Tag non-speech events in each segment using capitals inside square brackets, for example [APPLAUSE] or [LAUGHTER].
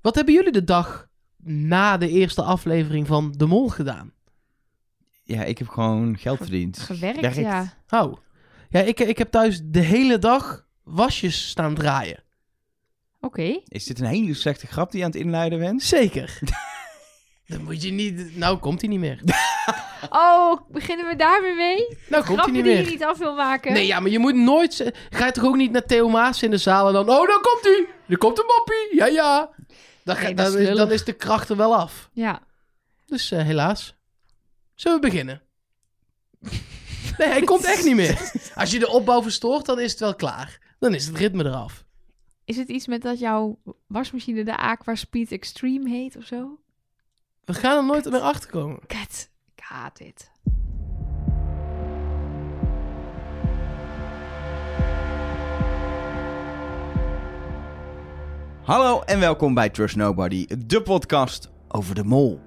Wat hebben jullie de dag na de eerste aflevering van De Mol gedaan? Ja, ik heb gewoon geld verdiend. Gewerkt, Werkt. ja. Oh. Ja, ik, ik heb thuis de hele dag wasjes staan draaien. Oké. Is dit een hele slechte grap die je aan het inleiden bent? Zeker. [LAUGHS] Dan moet je niet... Nou, komt hij niet meer. [LAUGHS] Oh, beginnen we daarmee mee? Nou, komt hij Grappen niet die je meer. niet af wil maken? Nee, ja, maar je moet nooit... Ga je toch ook niet naar Theo Maas in de zaal en dan... Oh, dan komt hij! Er komt een moppie! Ja, ja! Dan, ga- Nee, dat is dan, is, dan lullig. is de kracht er wel af. Ja. Dus eh, helaas. Zullen we beginnen? [LAUGHS] Nee, hij komt echt niet meer. [LAUGHS] Als je de opbouw verstoort, dan is het wel klaar. Dan is het ritme eraf. Is het iets met dat jouw wasmachine de Aqua Speed Extreme heet of zo? We gaan er nooit meer achter komen. Kat, ik haat dit. Hallo en welkom bij Trust Nobody, de podcast over de mol.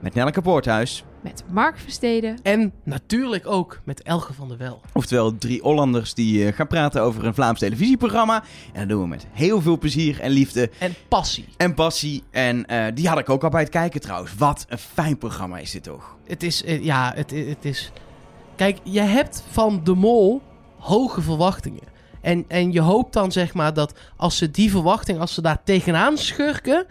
Met Nelleke Poorthuis, Met Mark Versteden. En natuurlijk ook met Elge van der Wel. oftewel drie Hollanders die eh, gaan praten over een Vlaams televisieprogramma. En dat doen we met heel veel plezier en liefde En passie. en passie. En eh, die had ik ook al bij het kijken trouwens. Wat een fijn programma is dit toch? Het is, eh, ja, het, het is... Kijk, je hebt van de mol hoge verwachtingen. En, en je hoopt dan zeg maar dat als ze die verwachting, als ze daar tegenaan schurken,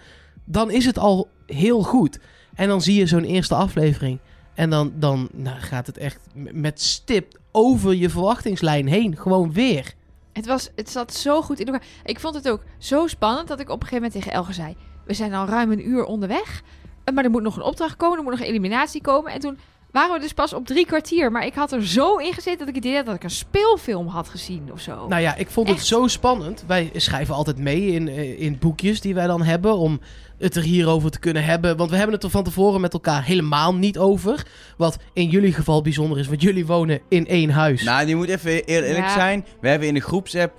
dan is het al heel goed. En dan zie je zo'n eerste aflevering. En dan, dan nou, gaat het echt met stip over je verwachtingslijn heen. Gewoon weer. Het, was, het zat zo goed in elkaar. Ik vond het ook zo spannend dat ik op een gegeven moment tegen Elge zei... We zijn al ruim een uur onderweg. eh, Maar er moet nog een opdracht komen, er moet nog een eliminatie komen. En toen waren we dus pas op drie kwartier. Maar ik had er zo in gezeten dat ik het idee had dat ik een speelfilm had gezien of zo. Nou ja, ik vond het zo spannend. Wij schrijven altijd mee in, eh, in boekjes die wij dan hebben. Om het er hierover te kunnen hebben. Want we hebben het er van tevoren met elkaar helemaal niet over. Wat in jullie geval bijzonder is. Want jullie wonen in één huis. Nou, je moet even eer- eerlijk Ja. zijn. We hebben in de groepsapp,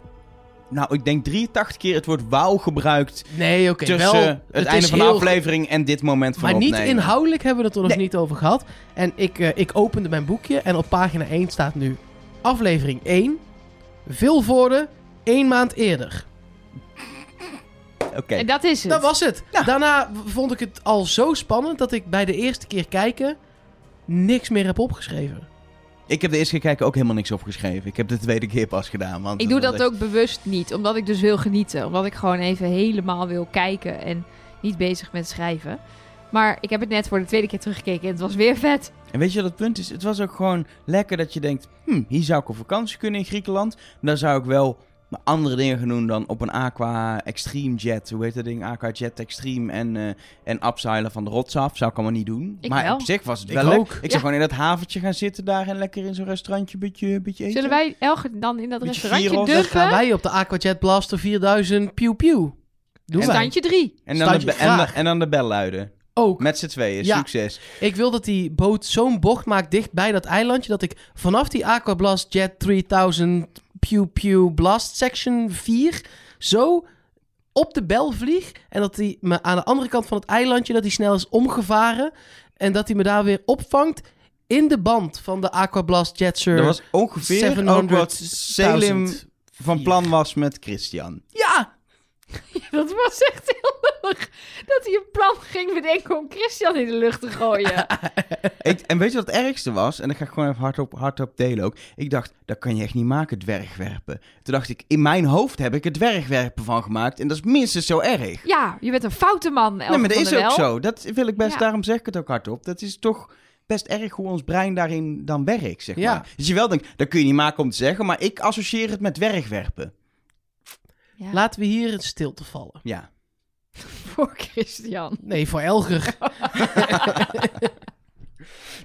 nou ik denk 83 keer het woord wauw gebruikt. nee, oké. tussen wel, het, einde is van de heel- aflevering en dit moment van Maar niet inhoudelijk hebben we het er nog Nee. niet over gehad. En ik, eh, ik opende mijn boekje. En op pagina 1 staat nu aflevering 1. Vilvoorde, één maand eerder. Oké. En dat is het. Dat was het. Ja. Daarna vond ik het al zo spannend dat ik bij de eerste keer kijken niks meer heb opgeschreven. Ik heb de eerste keer kijken ook helemaal niks opgeschreven. Ik heb de tweede keer pas gedaan. Want Ik doe dat echt- ook bewust niet, omdat ik dus wil genieten. Omdat ik gewoon even helemaal wil kijken en niet bezig met schrijven. Maar ik heb het net voor de tweede keer teruggekeken en het was weer vet. En weet je wat het punt is? Het was ook gewoon lekker dat je denkt... Hm, hier zou ik op vakantie kunnen in Griekenland. Daar zou ik wel andere dingen gaan doen dan op een Aqua Extreme Jet. Hoe heet dat ding? Aqua Jet Extreme en, eh en upseilen van de rots af. Zou ik allemaal niet doen. Ik maar wel. op zich was het wel leuk. ook. Ik Ja. zou gewoon in dat haventje gaan zitten daar... en lekker in zo'n restaurantje een beetje, beetje eten. Zullen wij Elge dan in dat Beetje restaurantje duffen? gaan wij op de Aquajet Blaster 4000 piu piu. Doen wij. Standje 3. En en, en dan de bel luiden. Ook. Met z'n tweeën. Ja. Succes. Ik wil dat die boot zo'n bocht maakt dicht bij dat eilandje... dat ik vanaf die Aquablast Jet 3000 Pew Pew Blast Section 4... zo op de bel vlieg... en dat hij me aan de andere kant van het eilandje... dat hij snel is omgevaren... en dat hij me daar weer opvangt... in de band van de Aquablast Jet Sur Dat was ongeveer ook wat 700.000 Selim van plan was met Christian. Ja! [LAUGHS] Dat was echt heel lullig. Dat hij een plan ging bedenken om Christian in de lucht te gooien. [LAUGHS] Ik, en weet je wat het ergste was? En dat ga ik gewoon even hardop, hardop delen ook. Ik dacht, dat kan je echt niet maken, dwergwerpen. Toen dacht ik, in mijn hoofd heb ik het dwergwerpen van gemaakt. En dat is minstens zo erg. ja, je bent een foute man, nee, maar dat is ook zo. Dat wil ik best, Ja. daarom zeg ik het ook hardop. Dat is toch best erg hoe ons brein daarin dan werkt, zeg Ja. maar. Dus je wel denkt, dat kun je niet maken om te zeggen. Maar ik associeer het met dwergwerpen. Ja, Laten we hier in stilte vallen. Ja. [LAUGHS] voor Christian. Nee, voor Elger. [LAUGHS]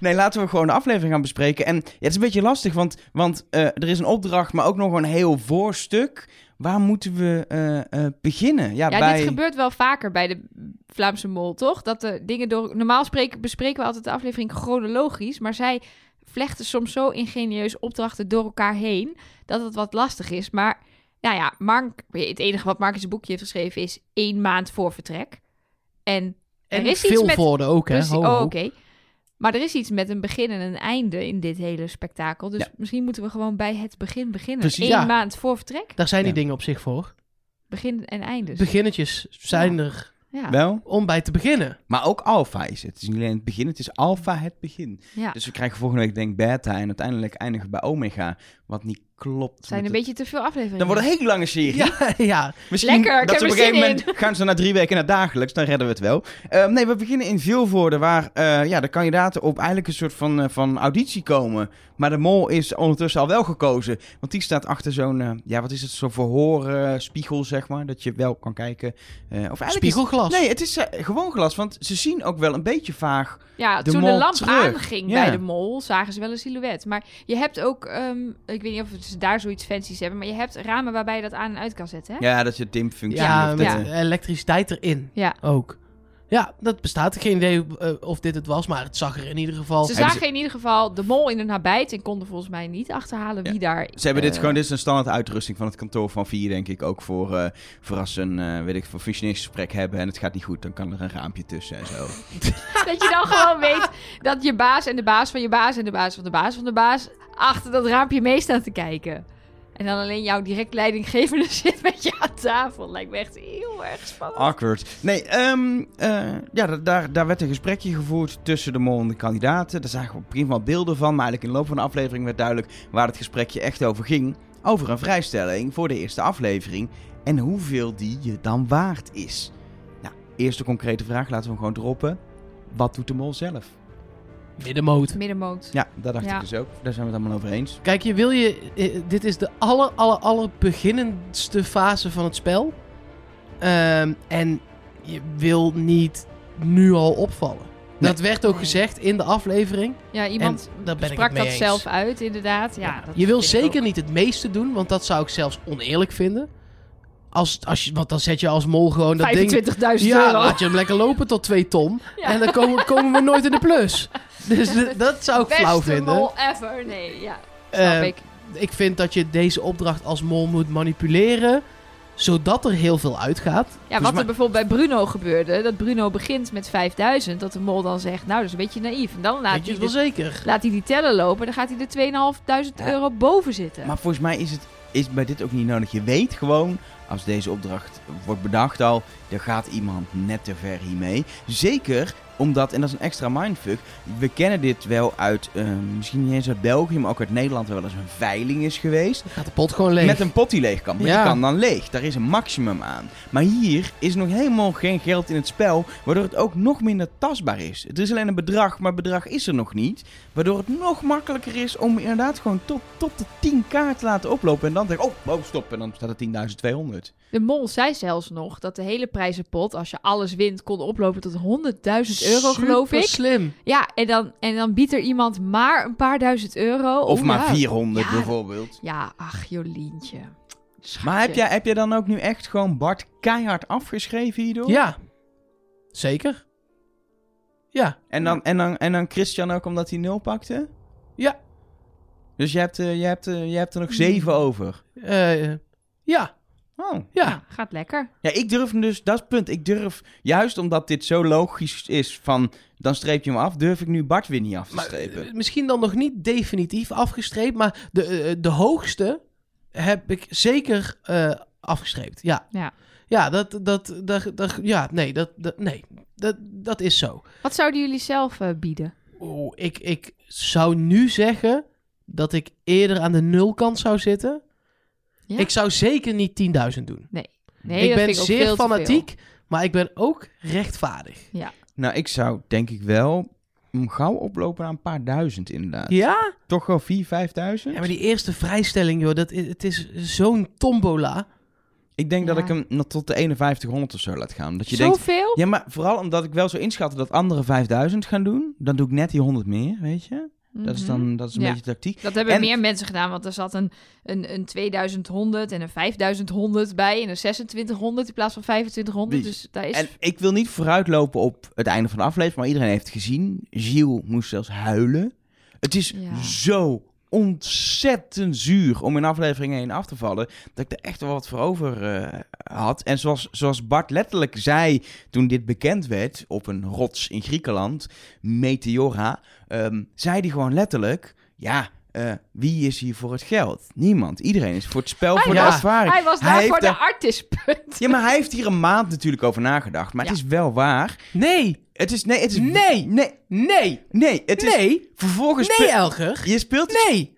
Nee, laten we gewoon de aflevering gaan bespreken. En ja, het is een beetje lastig, want, want eh, er is een opdracht, maar ook nog een heel voorstuk. Waar moeten we eh, eh, beginnen? Ja, Ja, bij... dit gebeurt wel vaker bij de Vlaamse Mol, toch? Dat de dingen door... Normaal spreken, bespreken we altijd de aflevering chronologisch, maar zij vlechten soms zo ingenieus opdrachten door elkaar heen, dat het wat lastig is. Maar, nou ja, Mark, het enige wat Mark in zijn boekje heeft geschreven is één maand voor vertrek. En, En er is iets veel met... voorde ook, hè? Ho, oh, oké. Maar er is iets met een begin en een einde in dit hele spektakel. Dus Ja. misschien moeten we gewoon bij het begin beginnen. Precies, Eén ja. maand voor vertrek. Daar zijn die Ja. dingen op zich voor. Begin en eindes. Beginnetjes zijn Ja. er Ja. Wel, om bij te beginnen. maar ook alpha is het. Het is niet alleen het begin, het is alpha het begin. ja. Dus we krijgen volgende week denk ik beta en uiteindelijk eindigen we bij omega, wat niet klopt. Het zijn een het- beetje te veel afleveringen. Dan wordt het een hele lange serie. Ja, [LAUGHS] ja. Misschien Lekker, ik dat ze op een gegeven moment gaan ze na drie weken naar dagelijks, dan redden we het wel. Eh, nee, we beginnen in Vilvoorde, waar eh, ja, de kandidaten op eigenlijk een soort van, eh, van auditie komen. Maar de mol is ondertussen al wel gekozen, want die staat achter zo'n, eh, ja wat is het, zo'n verhoorspiegel zeg maar, dat je wel kan kijken. Eh, of eigenlijk is- Spiegelglas. Nee, het is gewoon glas, want ze zien ook wel een beetje vaag. Ja, de toen de lamp terug. aanging Ja. bij de mol, zagen ze wel een silhouet. Maar je hebt ook, ehm, ik weet niet of ze daar zoiets fancies hebben, maar je hebt ramen waarbij je dat aan en uit kan zetten. Hè? Ja, dat je dimfunctie Ja, met de- elektriciteit erin Ja. ook. Ja, dat bestaat. Geen idee eh, of dit het was, maar het zag er in ieder geval... Ze zagen in ieder geval de mol in een nabijt en konden volgens mij niet achterhalen Ja. wie daar... Ze hebben dit eh, gewoon, dit is een standaard uitrusting van het kantoor van vier, denk ik. Ook voor, eh voor als ze een, eh, weet ik, voor functioneringsgesprek hebben en het gaat niet goed, dan kan er een raampje tussen en zo. [LAUGHS] Dat je dan gewoon weet dat je baas en de baas van je baas en de baas van de baas van de baas achter dat raampje mee staan te kijken. En dan alleen jouw direct leidinggevende [LAUGHS] zit met je aan tafel. Lijkt me echt heel erg spannend. Awkward. Nee, ehm, eh, ja, da- daar, daar werd een gesprekje gevoerd tussen de mol en de kandidaten. Daar zagen we wel beelden van, maar eigenlijk in de loop van de aflevering werd duidelijk waar het gesprekje echt over ging. Over een vrijstelling voor de eerste aflevering en hoeveel die je dan waard is. Nou, eerste concrete vraag, laten we hem gewoon droppen. Wat doet de mol zelf? Middenmoot. Middenmoot. Ja, dat dacht Ja. ik dus ook. Daar zijn we het allemaal over eens. Kijk, je wil je... eh, dit is de aller, aller, aller beginnendste fase van het spel. Ehm, en je wil niet nu al opvallen. Nee. Dat werd ook gezegd in de aflevering. Ja, iemand daar ben sprak dat eens. zelf uit, inderdaad. Ja, dat je wil zeker niet het meeste doen, want dat zou ik zelfs oneerlijk vinden. Als, als je, want dan zet je als mol gewoon dat ding... 25.000 Ja, euro. laat je hem lekker lopen tot 2 ton. Ja. En dan komen, komen we nooit in de plus. [LAUGHS] [LAUGHS] Dus dat zou ik Beste flauw vinden. mol ever. Nee, ja. Snap Eh, ik. ik vind dat je deze opdracht als mol moet manipuleren, zodat er heel veel uitgaat. Ja, wat er bijvoorbeeld bij Bruno gebeurde. Dat Bruno begint met 5000. Dat de mol dan zegt, nou, dat is een beetje naïef. En dan laat Weet hij, het wel de, zeker? laat hij die teller lopen. Dan gaat hij er 2500 Ja. euro boven zitten. Maar volgens mij is het is bij dit ook niet nodig. Je weet gewoon, als deze opdracht wordt bedacht al, er gaat iemand net te ver hiermee. Zeker omdat, en dat is een extra mindfuck, we kennen dit wel uit, eh, misschien niet eens uit België, maar ook uit Nederland, waar wel eens een veiling is geweest. Dan gaat de pot gewoon leeg. Met een pot die leeg kan. Maar Ja. die kan dan leeg. Daar is een maximum aan. Maar hier is nog helemaal geen geld in het spel. Waardoor het ook nog minder tastbaar is. Het is alleen een bedrag, maar bedrag is er nog niet. Waardoor het nog makkelijker is om inderdaad gewoon tot, tot de 10k te laten oplopen. En dan denk ik, oh, oh, stop. En dan staat er 10.200. De mol zei zelfs nog dat de hele prijzenpot, als je alles wint, kon oplopen tot 100.000 euro, geloof ik. slim. Ja, en dan, en dan biedt er iemand maar een paar duizend euro. Of Oh, maar ja. 400 Ja. bijvoorbeeld. Ja, ach, Jolientje. Schatje. Maar heb jij, heb jij dan ook nu echt gewoon Bart keihard afgeschreven hierdoor? Ja. Zeker. Ja. En dan, en, dan, en dan Christian ook omdat hij nul pakte? Ja. Dus je hebt, eh, je hebt, eh, je hebt er nog Hmm. zeven over. Eh, ja. Oh. Ja. Ja, gaat lekker. Ja, ik durf dus, dat is het punt. Ik durf, juist omdat dit zo logisch is van, dan streep je hem af, durf ik nu Bart weer niet af te Maar, strepen. eh, misschien dan nog niet definitief afgestreept, maar de, eh, de hoogste heb ik zeker eh, afgestreept. Ja. Ja. Ja, dat, dat, dat, dat, ja, nee, dat, dat, nee, dat, dat is zo. Wat zouden jullie zelf bieden? Oeh, ik, ik zou nu zeggen dat ik eerder aan de nulkant zou zitten. Ja? Ik zou zeker niet 10.000 doen. Nee, ik dat ben vind ook zeer fanatiek, maar ik ben ook rechtvaardig. Ja. Nou, ik zou denk ik wel gauw oplopen naar een paar duizend inderdaad. Ja? Toch wel 4.000, 5.000? Ja, maar die eerste vrijstelling, joh, dat, is- het is zo'n tombola. Ik denk dat ik hem nog tot de 5100 of zo laat gaan. Dat je denkt, Zoveel? ja, maar vooral omdat ik wel zo inschatte dat anderen 5000 gaan doen, dan doe ik net die 100 meer, weet je? Dat is Mhm. dan dat is een Ja. beetje tactiek. Dat hebben En- meer mensen gedaan, want er zat een, een, een 2100 en een 5100 bij en een 2600 in plaats van 2500. Wie- Dus daar is... En ik wil niet vooruitlopen op het einde van de aflevering, maar iedereen heeft het gezien. Gilles moest zelfs huilen. Het is Ja. zo ontzettend zuur om in aflevering 1 af te vallen, dat ik er echt wel wat voor over eh, had. En zoals, zoals Bart letterlijk zei toen dit bekend werd op een rots in Griekenland, Meteora, ehm, zei hij gewoon letterlijk, ja, eh, wie is hier voor het geld? Niemand. Iedereen is voor het spel, voor was- de ervaring. Hij was Hij daar voor de daar- artistpunt. Ja, maar hij heeft hier een maand natuurlijk over nagedacht. Maar het is wel waar. Nee, Het is, nee, het is... Nee. Nee, nee, nee. Het is... nee, Vervolgens... nee, Elger. Je speelt... het- Nee.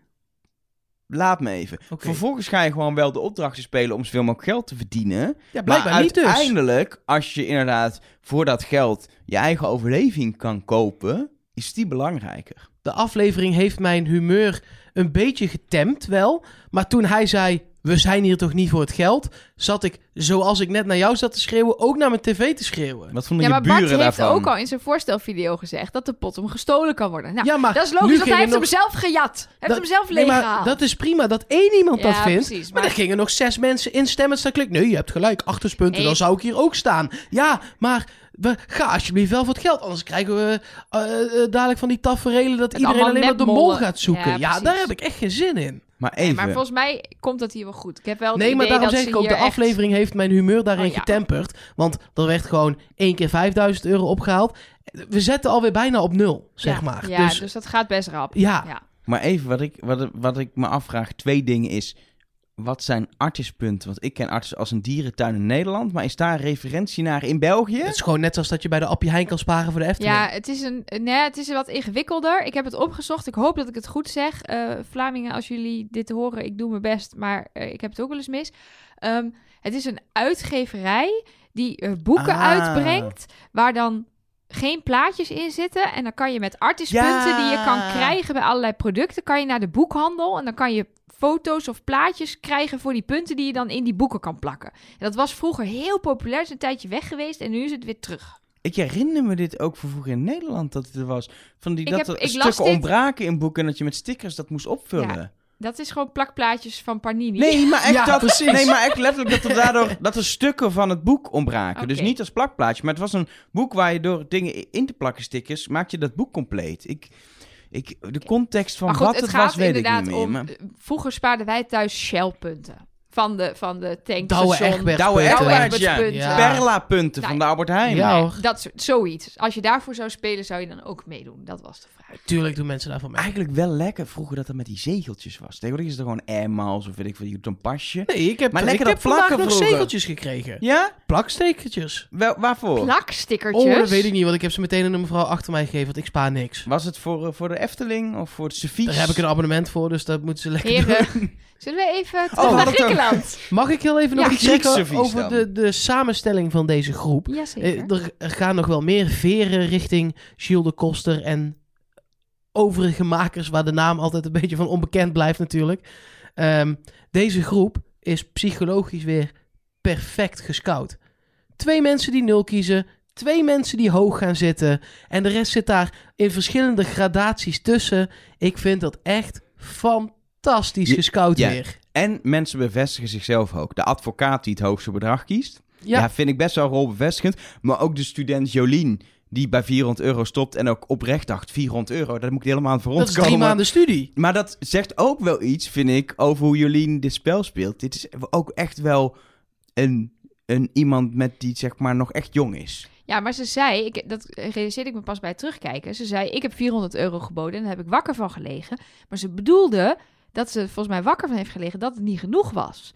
Laat me even. Vervolgens ga je gewoon wel de opdrachten spelen om zoveel mogelijk geld te verdienen. Ja, blijkbaar maar niet dus. uiteindelijk, als je inderdaad voor dat geld je eigen overleving kan kopen, is die belangrijker. De aflevering heeft mijn humeur een beetje getemd wel. Maar toen hij zei, we zijn hier toch niet voor het geld... zat ik, zoals ik net naar jou zat te schreeuwen... ook naar mijn tv te schreeuwen. Wat vonden Ja, je maar Bart buren heeft daarvan? ook al in zijn voorstelvideo gezegd dat de pot hem gestolen kan worden. Nou, ja, maar dat is logisch, want hij heeft nog- hem zelf gejat. Hij heeft Dat- hem zelf Nee, maar leeggehaald. dat is prima dat één iemand dat vindt. precies, maar... maar- er gingen nog zes mensen instemmen. Klik. Nee, je hebt gelijk. Achterspunten, Nee. dan zou ik hier ook staan. Ja, maar we, ga alsjeblieft wel voor het geld. Anders krijgen we eh, eh, dadelijk van die taferelen... dat Het iedereen alleen maar de mol gaat zoeken. Ja, daar heb ik echt geen zin in. Maar Nee, even, maar volgens mij komt dat hier wel goed. Ik heb wel het Nee, maar daarom dat zeg ze ik ook, de echt- aflevering heeft mijn humeur daarin Oh, ja. getemperd. Want er werd gewoon één keer 5000 euro opgehaald. We zetten alweer bijna op nul, zeg ja. maar. Ja, dus, dus, dat gaat best rap. ja, Ja. maar even wat ik, wat, wat ik me afvraag, twee dingen is... Wat zijn artispunten? Want ik ken artis als een dierentuin in Nederland, maar is daar een referentie naar in België? het is gewoon net zoals dat je bij de Appie Heijn kan sparen voor de Efteling. Ja, het is, een, nee, het is wat ingewikkelder. Ik heb het opgezocht. Ik hoop dat ik het goed zeg. Eh Vlamingen, als jullie dit horen, ik doe mijn best, maar eh, ik heb het ook wel eens mis. Ehm, het is een uitgeverij die eh, boeken Ah. uitbrengt, waar dan geen plaatjes in zitten. En dan kan je met artispunten Ja. die je kan krijgen bij allerlei producten, kan je naar de boekhandel en dan kan je foto's of plaatjes krijgen voor die punten die je dan in die boeken kan plakken. En dat was vroeger heel populair, is een tijdje weg geweest en nu is het weer terug. Ik herinner me dit ook van vroeger in Nederland dat het er was. Van die, Ik dat heb- er stukken dit- ontbraken in boeken en dat je met stickers dat moest opvullen. Dat is gewoon plakplaatjes van Panini. Nee, maar echt Ja, dat, precies. Nee, maar echt letterlijk dat er daardoor dat er stukken van het boek ontbraken. Dus niet als plakplaatje, maar het was een boek waar je door dingen in te plakken stickers maak je dat boek compleet. Ik, ik, de context van goed, wat het, het, gaat was weet ik niet meer. om... maar... Vroeger spaarden wij thuis shellpunten. Van de, van de Douwe tankstation. Egberts Douwe punten. Douwe Egberts, ja. Egberts punten. Ja. Perla-punten Nou, van de Albert Heijn. Ja. Dat soort, zoiets. Als je daarvoor zou spelen, zou je dan ook meedoen. Dat was de vraag. Tuurlijk doen mensen daarvan mee. Eigenlijk wel lekker vroeger dat het met die zegeltjes was. Tegenwoordig is het gewoon air miles of weet ik veel, je doet een pasje. Nee, ik heb, Maar ik lekker heb dat vandaag plakken nog vroeger. zegeltjes gekregen. Ja? Plakstekertjes. Wel, waarvoor? Plakstickertjes. Oh, dat weet ik niet, want ik heb ze meteen aan een mevrouw achter mij gegeven, want ik spaar niks. Was het voor, eh, voor de Efteling of voor het servies? Daar heb ik een abonnement voor, dus dat moeten ze lekker Heren, doen. [LAUGHS] zullen we even terug Oh, naar wat een- Griekenland? Mag ik heel even nog iets zeggen over de, de samenstelling van deze groep? Jazeker. Eh, er, er gaan nog wel meer veren richting Gilles de Koster en overige makers, waar de naam altijd een beetje van onbekend blijft natuurlijk. Ehm, deze groep is psychologisch weer perfect gescout. Twee mensen die nul kiezen, twee mensen die hoog gaan zitten en de rest zit daar in verschillende gradaties tussen. Ik vind dat echt fantastisch Je- gescout ja. weer. En mensen bevestigen zichzelf ook. De advocaat die het hoogste bedrag kiest. Ja, Ja, vind ik best wel rolbevestigend. Maar ook de student Jolien, die bij 400 euro stopt en ook oprecht dacht, 400 euro, daar moet ik helemaal aan voor dat ons is drie komen. maanden studie. Maar dat zegt ook wel iets, vind ik, over hoe Jolien dit spel speelt. Dit is ook echt wel een, een iemand met die zeg maar nog echt jong is. Ja, maar ze zei, ik, dat realiseerde ik me pas bij het terugkijken. Ze zei, ik heb 400 euro geboden en daar heb ik wakker van gelegen. Maar ze bedoelde dat ze volgens mij wakker van heeft gelegen dat het niet genoeg was.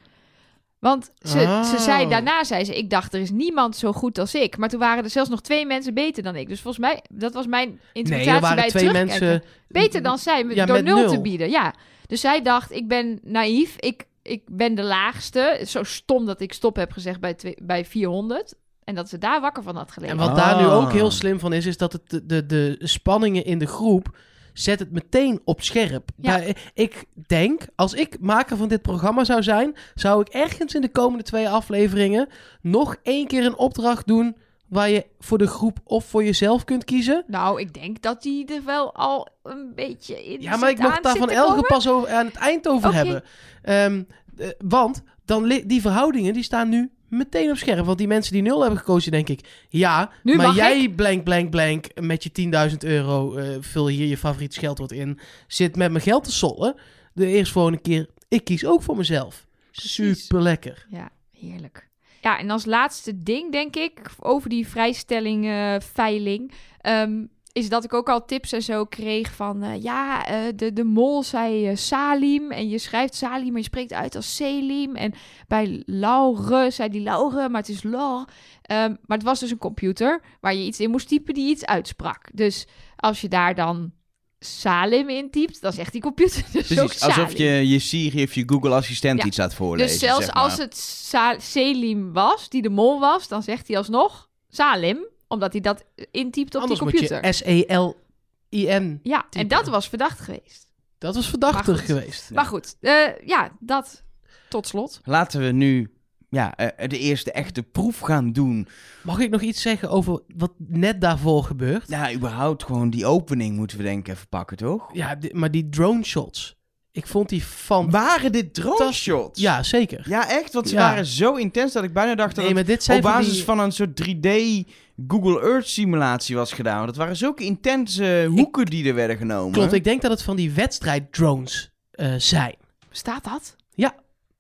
Want ze, Oh. ze zei, daarna zei ze, ik dacht er is niemand zo goed als ik. Maar toen waren er zelfs nog twee mensen beter dan ik. Dus volgens mij, dat was mijn Nee, interpretatie er waren bij het twee terugkijken. mensen... Beter dan zij, Ja, door met nul, te bieden. Ja. Dus zij dacht, ik ben naïef, ik, ik ben de laagste. Zo stom dat ik stop heb gezegd bij, twee, bij 400. En dat ze daar wakker van had gelegen. En wat Ah. daar nu ook heel slim van is, is dat het de, de, de spanningen in de groep zet het meteen op scherp. Ja. Ik denk, als ik maker van dit programma zou zijn, zou ik ergens in de komende twee afleveringen nog één keer een opdracht doen waar je voor de groep of voor jezelf kunt kiezen. Nou, ik denk dat die er wel al een beetje in Ja, maar ik mocht aan daar van Elge komen. pas over, aan het eind over hebben. Ehm, eh, want dan die verhoudingen die staan nu meteen op scherp. Want die mensen die nul hebben gekozen, denk ik, ja, Nu maar jij blank, blank, blank met je 10.000 euro, eh, vul hier je favoriet scheldwoord in, zit met mijn geld te sollen. De eerstvolgende keer, ik kies ook voor mezelf. Precies. Super lekker. Ja, heerlijk. Ja, en als laatste ding, denk ik, over die vrijstelling, eh, veiling. Ehm, is dat ik ook al tips en zo kreeg van... eh, ja, eh, de, de mol zei eh, Salim en je schrijft Salim, maar je spreekt uit als Selim. En bij Laure zei die Laure, maar het is Laure. Ehm, maar het was dus een computer waar je iets in moest typen die iets uitsprak. Dus als je daar dan Salim in typt, dan zegt die computer dus ook Precies, alsof Salim. je je Siri of je Google Assistent Ja. iets laat voorlezen. Dus zelfs zeg maar. als het Sa- Selim was, die de mol was, dan zegt hij alsnog Salim, omdat hij dat intypt op Anders die moet computer. je S-E-L-I-N. Ja, en dat was verdacht geweest. Dat was verdachtig Maar goed. geweest. Maar goed, eh, ja, dat tot slot. Laten we nu ja, eh, de eerste echte proef gaan doen. Mag ik nog iets zeggen over wat net daarvoor gebeurt? Ja, überhaupt gewoon die opening moeten we denk ik even pakken, toch? Ja, maar die drone shots. Ik vond die van... Waren dit drone shots? Ja, zeker. Ja, echt? Want ze Ja. waren zo intens dat ik bijna dacht dat Nee, het maar dit zijn op van basis die- van een soort 3D Google Earth simulatie was gedaan. Het waren zulke intense hoeken die er werden genomen. Klopt, ik denk dat het van die wedstrijddrones eh zijn. Staat dat?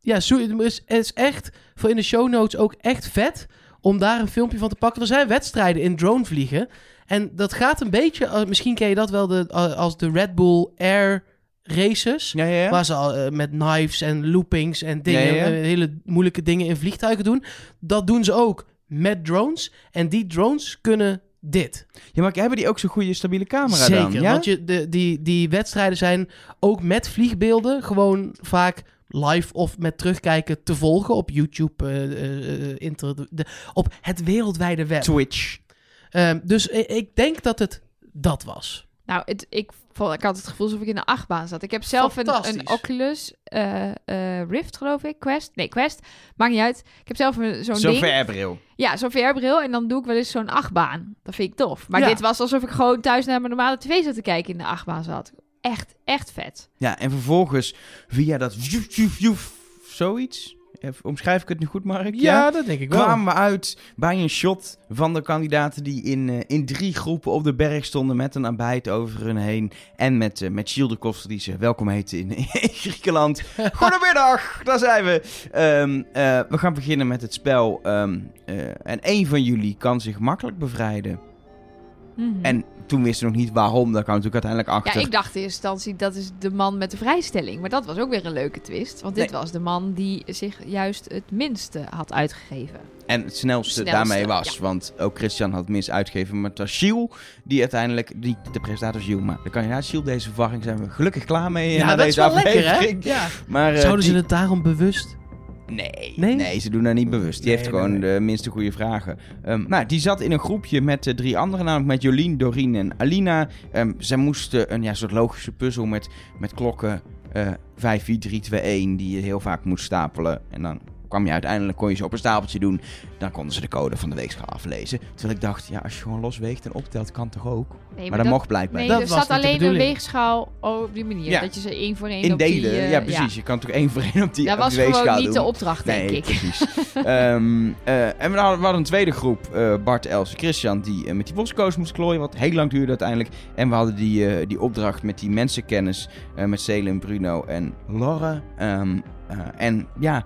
Ja, zo, het, is, het is echt voor in de show notes ook echt vet om daar een filmpje van te pakken. Er zijn wedstrijden in drone vliegen. En dat gaat een beetje, eh, misschien ken je dat wel de, eh, als de Red Bull Air Races. Ja, ja, ja. Waar ze al met knives en loopings en dingen, Ja, ja, ja. hele moeilijke dingen in vliegtuigen doen. Dat doen ze ook met drones. En die drones kunnen dit. Ja, maar hebben die ook zo'n goede stabiele camera Zeker, dan? Ja? want je, de, die, die wedstrijden zijn ook met vliegbeelden gewoon vaak live of met terugkijken te volgen op YouTube, eh, eh, eh, inter, de- op het wereldwijde web. Twitch. Ehm, dus i- ik denk dat het dat was. Nou, het, ik, ik had het gevoel alsof ik in de achtbaan zat. Ik heb zelf een, een Oculus eh, eh, Rift, geloof ik. Quest. Nee, Quest. Maakt niet uit. Ik heb zelf een- zo'n Zo'n. VR-bril. Ja, zo'n VR-bril. En dan doe ik wel eens zo'n achtbaan. Dat vind ik tof. Maar Ja. dit was alsof ik gewoon thuis naar mijn normale tv zat te kijken in de achtbaan zat. Echt, echt vet. Ja, en vervolgens via dat zoiets. Even, omschrijf ik het nu goed, Mark? dat denk ik wel. kwamen we uit bij een shot van de kandidaten die in, eh, in drie groepen op de berg stonden met een abijt over hun heen. En met, uh, met die ze welkom heette in, [LAUGHS] in Griekenland. [LAUGHS] Goedemiddag, daar zijn we. Ehm, eh, we gaan beginnen met het spel. eh, en één van jullie kan zich makkelijk bevrijden. Mhm. En toen wisten we nog niet waarom, daar kwam natuurlijk uiteindelijk achter. Ja, ik dacht in eerste instantie dat is de man met de vrijstelling. Maar dat was ook weer een leuke twist. Want dit Nee. was de man die zich juist het minste had uitgegeven. En het snelste, Snelste, daarmee was. Want ook Christian had het minst uitgegeven. Maar het was Gilles die uiteindelijk... Niet de presentator Gilles, maar de kandidaat Gilles. Deze verwarring zijn we gelukkig klaar mee. ja, na dat is deze wel lekker, hè? aflevering. Ja. Maar, eh, Zouden ze die- het daarom bewust... Nee, Nee? nee, ze doen dat niet bewust. Die Nee, heeft nee, gewoon nee. de minste goede vragen. Ehm, nou, die zat in een groepje met eh, drie anderen, namelijk met Jolien, Doreen en Alina. Ehm, zij moesten een ja, soort logische puzzel met, met klokken eh 5, 4, 3, 2, 1, die je heel vaak moest stapelen. En dan kwam je uiteindelijk, kon je ze op een stapeltje doen. Dan konden ze de code van de weegschaal aflezen. Terwijl ik dacht, ja, als je gewoon los weegt en optelt, kan toch ook? Nee, Maar, dat, mocht blijkbaar Nee, Dat er was zat alleen een weegschaal op die manier. Ja. Dat je ze één voor één in op die, delen. eh, ja, precies. Je kan toch één voor één op die, Dat op was die weegschaal gewoon niet doen. de opdracht, denk Nee, ik. precies. [LAUGHS] Ehm, eh, en we hadden, we hadden een tweede groep, eh, Bart, Els en Christian, die met die bosco's moesten klooien, wat heel lang duurde uiteindelijk. En we hadden die, eh, die opdracht met die mensenkennis, eh, met Selim, Bruno en Laura. Ehm, eh, en ja,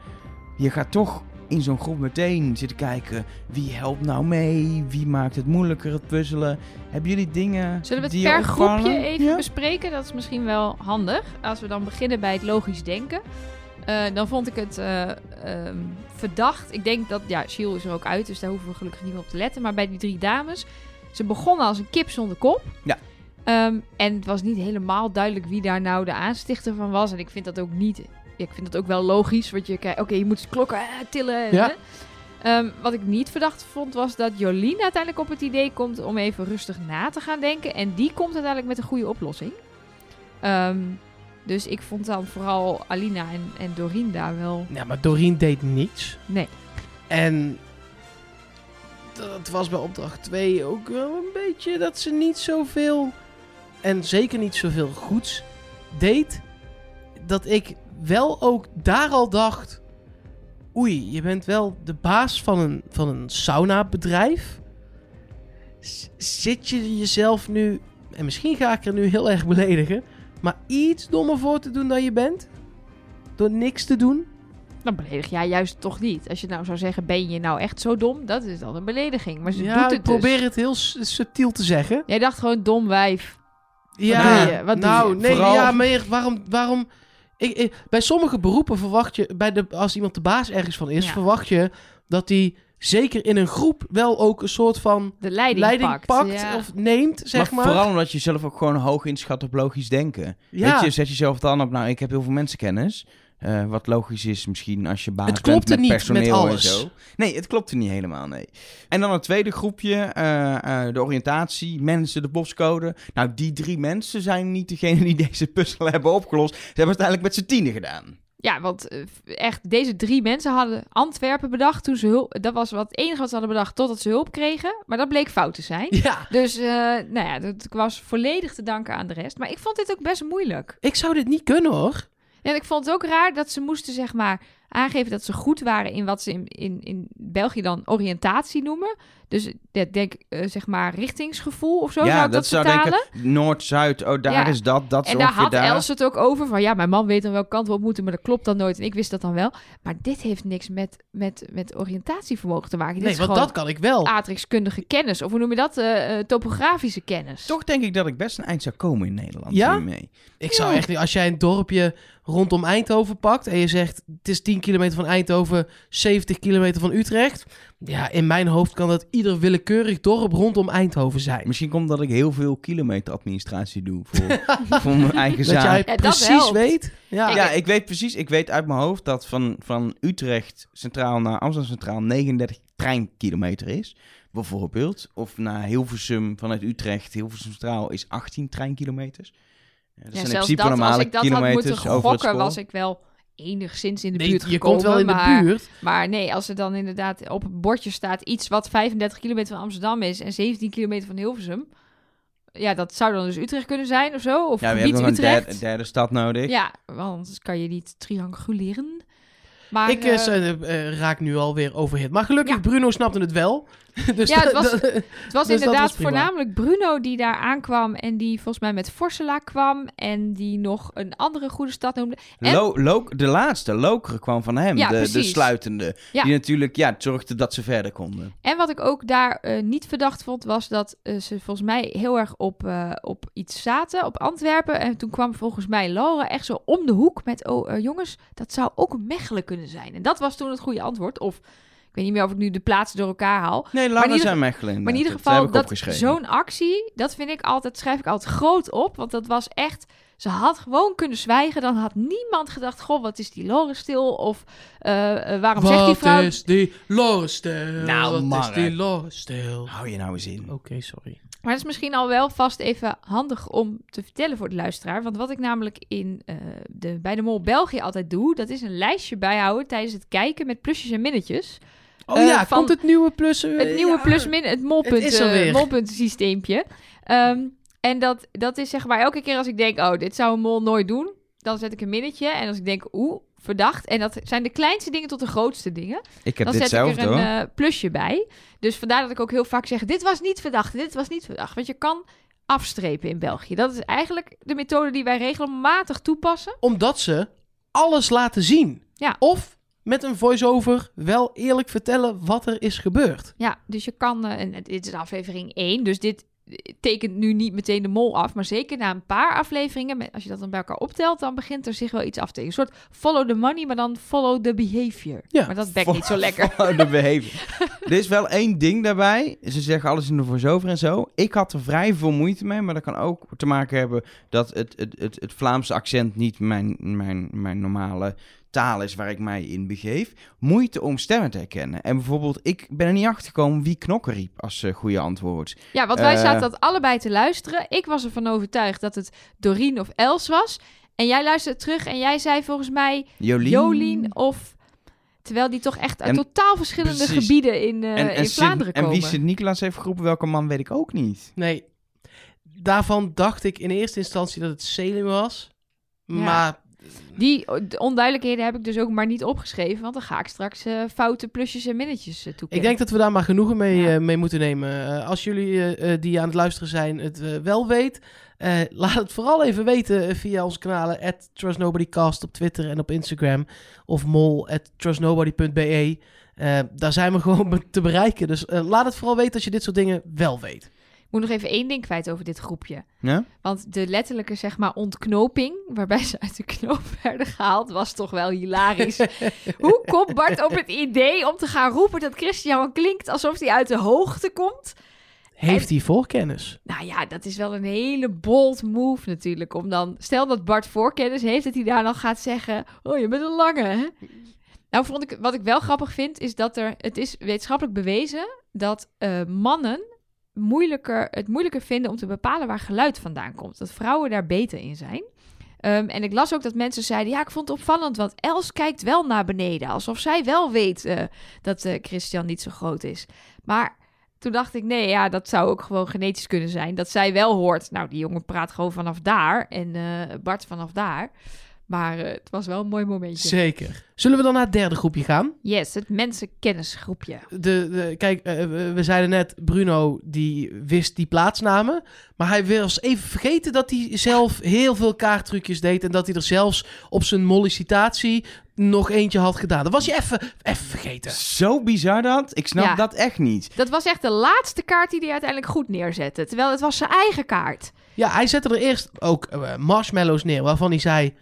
je gaat toch in zo'n groep meteen zitten kijken, wie helpt nou mee, wie maakt het moeilijker, het puzzelen. Hebben jullie dingen Zullen we het per opvallen? groepje even Ja? bespreken? Dat is misschien wel handig. Als we dan beginnen bij het logisch denken. Eh, dan vond ik het eh, ehm, verdacht. Ik denk dat, ja, Shiel is er ook uit, dus daar hoeven we gelukkig niet meer op te letten. Maar bij die drie dames, ze begonnen als een kip zonder kop. Ja. Ehm, en het was niet helemaal duidelijk wie daar nou de aanstichter van was. En ik vind dat ook niet, ja, ik vind dat ook wel logisch. Want je kijkt, oké, je moet klokken eh, tillen. Ja. Ehm, wat ik niet verdacht vond, was dat Jolien uiteindelijk op het idee komt om even rustig na te gaan denken. En die komt uiteindelijk met een goede oplossing. Ehm, dus ik vond dan vooral Alina en, en Doreen daar wel. Ja, maar Doreen deed niets. Nee. En dat was bij opdracht 2 ook wel een beetje dat ze niet zoveel, en zeker niet zoveel goeds deed. Dat ik wel ook daar al dacht, oei, je bent wel de baas van een, van een sauna-bedrijf. Zit je jezelf nu, en misschien ga ik er nu heel erg beledigen, maar iets dommer voor te doen dan je bent? Door niks te doen? Dan beledig jij juist toch niet. Als je nou zou zeggen, ben je nou echt zo dom? Dat is dan een belediging. Maar ze ja, doet ik het dus. probeer het heel subtiel te zeggen. Jij dacht gewoon dom wijf. Ja, doe je? Wat doe nou, je? nee, Vooral- ja, meer, waarom, waarom... Ik, ik- bij sommige beroepen verwacht je, bij de, als iemand de baas ergens van is, Ja. verwacht je dat die zeker in een groep wel ook een soort van De leiding, leiding pakt. pakt, ja. of neemt, zeg maar. Vooral omdat je zelf ook gewoon hoog inschat op logisch denken. ja, Weet je, zet jezelf dan op, nou, ik heb heel veel mensenkennis. Eh, wat logisch is misschien als je baas Het klopte bent met niet met personeel en alles. zo. Nee, het klopte niet helemaal, nee. En dan het tweede groepje, eh, eh, de oriëntatie, mensen, de boscode. Nou, die drie mensen zijn niet degene die [LAUGHS] deze puzzel hebben opgelost. Ze hebben het uiteindelijk met z'n tienen gedaan. Ja, want echt, deze drie mensen hadden Antwerpen bedacht toen ze hulp... Dat was wat het enige wat ze hadden bedacht totdat ze hulp kregen. Maar dat bleek fout te zijn. ja, Dus, nou ja, dat was volledig te danken aan de rest. Maar ik vond dit ook best moeilijk. ik zou dit niet kunnen hoor. En ik vond het ook raar dat ze moesten, zeg maar, aangeven dat ze goed waren in wat ze in, in, in België dan oriëntatie noemen. Dus ik denk, eh, zeg maar, richtingsgevoel of zo zou ja, ik dat dat zou vertalen. denken, Noord, Zuid, oh, daar Ja. is dat, dat is En daar had daar. Els het ook over van ja, mijn man weet dan welke kant we op moeten, maar dat klopt dan nooit. En ik wist dat dan wel. Maar dit heeft niks met, met, met oriëntatievermogen te maken. Dit Nee, is want gewoon dat kan ik wel. aardrijkskundige kennis. Of hoe noem je dat? Eh, eh, topografische kennis. Toch denk ik dat ik best een eind zou komen in Nederland Ja? hiermee. Ik zou echt niet, als jij een dorpje rondom Eindhoven pakt en je zegt het is 10 kilometer van Eindhoven, 70 kilometer van Utrecht. Ja, in mijn hoofd kan dat ieder willekeurig dorp rondom Eindhoven zijn. Misschien komt dat ik heel veel kilometer administratie doe voor, [LAUGHS] voor mijn eigen Dat zaak. jij dat precies helpt. weet. Ja. Ik- Ja, ik weet precies. Ik weet uit mijn hoofd dat van, van Utrecht Centraal naar Amsterdam Centraal 39 treinkilometer is. Bijvoorbeeld. Of naar Hilversum vanuit Utrecht. Hilversum Centraal is 18 treinkilometers. Ja, dat Ja, zijn in principe dat, als normale ik dat had kilometers moeten over het gokken, was ik wel enigszins in de Nee, buurt je gekomen. komt wel in maar, de buurt. Maar nee, als er dan inderdaad op het bordje staat iets wat 35 kilometer van Amsterdam is en 17 kilometer van Hilversum. Ja, dat zou dan dus Utrecht kunnen zijn of zo. Of Ja, we hebben nog een Utrecht. derde, derde stad nodig. Ja, want anders kan je niet trianguleren. Maar, ik eh, eh, eh, raak nu alweer overhit. Maar gelukkig, Ja. Bruno snapte het wel. [LAUGHS] dus Ja, het was- het was dus inderdaad was voornamelijk Bruno die daar aankwam en die volgens mij met Forsela kwam en die nog een andere goede stad noemde. En- Lo, Lo- de laatste, Lokeren, kwam van hem. Ja, de, sluitende. Ja. Die natuurlijk ja, zorgde dat ze verder konden. En wat ik ook daar eh, niet verdacht vond, was dat eh, ze volgens mij heel erg op, eh, op iets zaten, op Antwerpen. En toen kwam volgens mij Laura echt zo om de hoek met, oh jongens, dat zou ook Mechelen kunnen zijn. En dat was toen het goede antwoord. Of, weet niet meer of ik nu de plaatsen door elkaar haal. Nee, zijn Mechelen. Maar in ieder geval, dat ik dat zo'n actie, dat vind ik altijd, schrijf ik altijd groot op. Want dat was echt, ze had gewoon kunnen zwijgen. Dan had niemand gedacht, goh, wat is die Loren stil? Of eh, eh, waarom zegt die Wat vrouw... is die Lorenstijl? Nou, Wat is die Lorenstijl? Hou je nou eens in. Oké, sorry. Maar het is misschien al wel vast even handig om te vertellen voor de luisteraar. Want wat ik namelijk in, eh, de, bij de Mol België altijd doe, dat is een lijstje bijhouden tijdens het kijken met plusjes en minnetjes. Oh Eh, ja, van komt het nieuwe plus... eh, Het nieuwe ja. plus-min, het molpunt, het eh. Ehm, en dat, dat is zeg maar elke keer als ik denk, oh, dit zou een mol nooit doen, dan zet ik een minnetje. En als ik denk, oeh, verdacht. En dat zijn de kleinste dingen tot de grootste dingen. Ik heb dan dit zet ik er hoor. een eh, plusje bij. Dus vandaar dat ik ook heel vaak zeg, dit was niet verdacht, dit was niet verdacht. Want je kan afstrepen in België. Dat is eigenlijk de methode die wij regelmatig toepassen. Omdat ze alles laten zien. Ja. Of met een voice-over wel eerlijk vertellen wat er is gebeurd. Ja, dus je kan, eh, en dit is aflevering 1, dus dit tekent nu niet meteen de mol af, maar zeker na een paar afleveringen, met- als je dat dan bij elkaar optelt, dan begint er zich wel iets af te tekenen. Een soort follow the money, maar dan follow the behavior. Ja. Maar dat bekt niet zo lekker. [LAUGHS] Follow the behavior. [LAUGHS] er is wel één ding daarbij. Ze zeggen alles in de voice-over en zo. Ik had er vrij veel moeite mee, maar dat kan ook te maken hebben dat het, het, het, het Vlaamse accent niet mijn, mijn, mijn normale taal is waar ik mij in begeef. Moeite om stemmen te herkennen. En bijvoorbeeld, ik ben er niet achter gekomen wie knokken riep als eh, goede antwoord. Ja, want wij Eh. zaten dat allebei te luisteren. Ik was ervan overtuigd dat het Doreen of Els was. En jij luisterde terug en jij zei volgens mij Jolien. Jolien of... Terwijl die toch echt uit En- totaal verschillende precies. gebieden in, eh, en, in en, Vlaanderen Sint- en komen. wie Sint-Nicolaas heeft geroepen, welke man, weet ik ook niet. Nee, daarvan dacht ik in eerste instantie dat het Selim was. Ja. Maar Die eh, de onduidelijkheden heb ik dus ook maar niet opgeschreven, want dan ga ik straks eh, foute plusjes en minnetjes uh, toekennen. Ik denk dat we daar maar genoegen mee, Ja. eh, mee moeten nemen. Eh, als jullie eh, eh, die aan het luisteren zijn het eh, wel weet, eh, laat het vooral even weten eh, via onze kanalen at trustnobodycast op Twitter en op Instagram of mol trustnobody.be. Eh, daar zijn we [LAUGHS] gewoon te bereiken. Dus eh, laat het vooral weten als je dit soort dingen wel weet. Moet nog even één ding kwijt over dit groepje. Ja? Want de letterlijke, zeg maar, ontknoping, waarbij ze uit de knoop werden gehaald, was toch wel hilarisch. [LAUGHS] Hoe komt Bart op het idee om te gaan roepen dat Christian klinkt alsof hij uit de hoogte komt? Heeft hij voorkennis? Nou ja, dat is wel een hele bold move natuurlijk. Om dan, stel dat Bart voorkennis heeft, dat hij daar dan gaat zeggen: Oh, je bent een lange, hè? Nou, vond ik, wat ik wel grappig vind, is dat er, het is wetenschappelijk bewezen dat eh, mannen moeilijker, het moeilijker vinden om te bepalen waar geluid vandaan komt. Dat vrouwen daar beter in zijn. Ehm, en ik las ook dat mensen zeiden: Ja, ik vond het opvallend, want Els kijkt wel naar beneden. Alsof zij wel weet eh, dat eh, Christian niet zo groot is. Maar toen dacht ik: Nee, ja, dat zou ook gewoon genetisch kunnen zijn. Dat zij wel hoort: Nou, die jongen praat gewoon vanaf daar. En eh, Bart vanaf daar. Maar eh, het was wel een mooi momentje. Zeker. Zullen we dan naar het derde groepje gaan? Yes, het mensenkennisgroepje. De, de, kijk, eh, we zeiden net, Bruno die wist die plaatsnamen. Maar hij was even vergeten dat hij zelf heel veel kaarttrucjes deed. En dat hij er zelfs op zijn mollicitatie nog eentje had gedaan. Dat was je even, even vergeten. Zo bizar dat. Ik snap Ja. dat echt niet. Dat was echt de laatste kaart die hij uiteindelijk goed neerzette. Terwijl het was zijn eigen kaart. Ja, hij zette er eerst ook eh, marshmallows neer. Waarvan hij zei,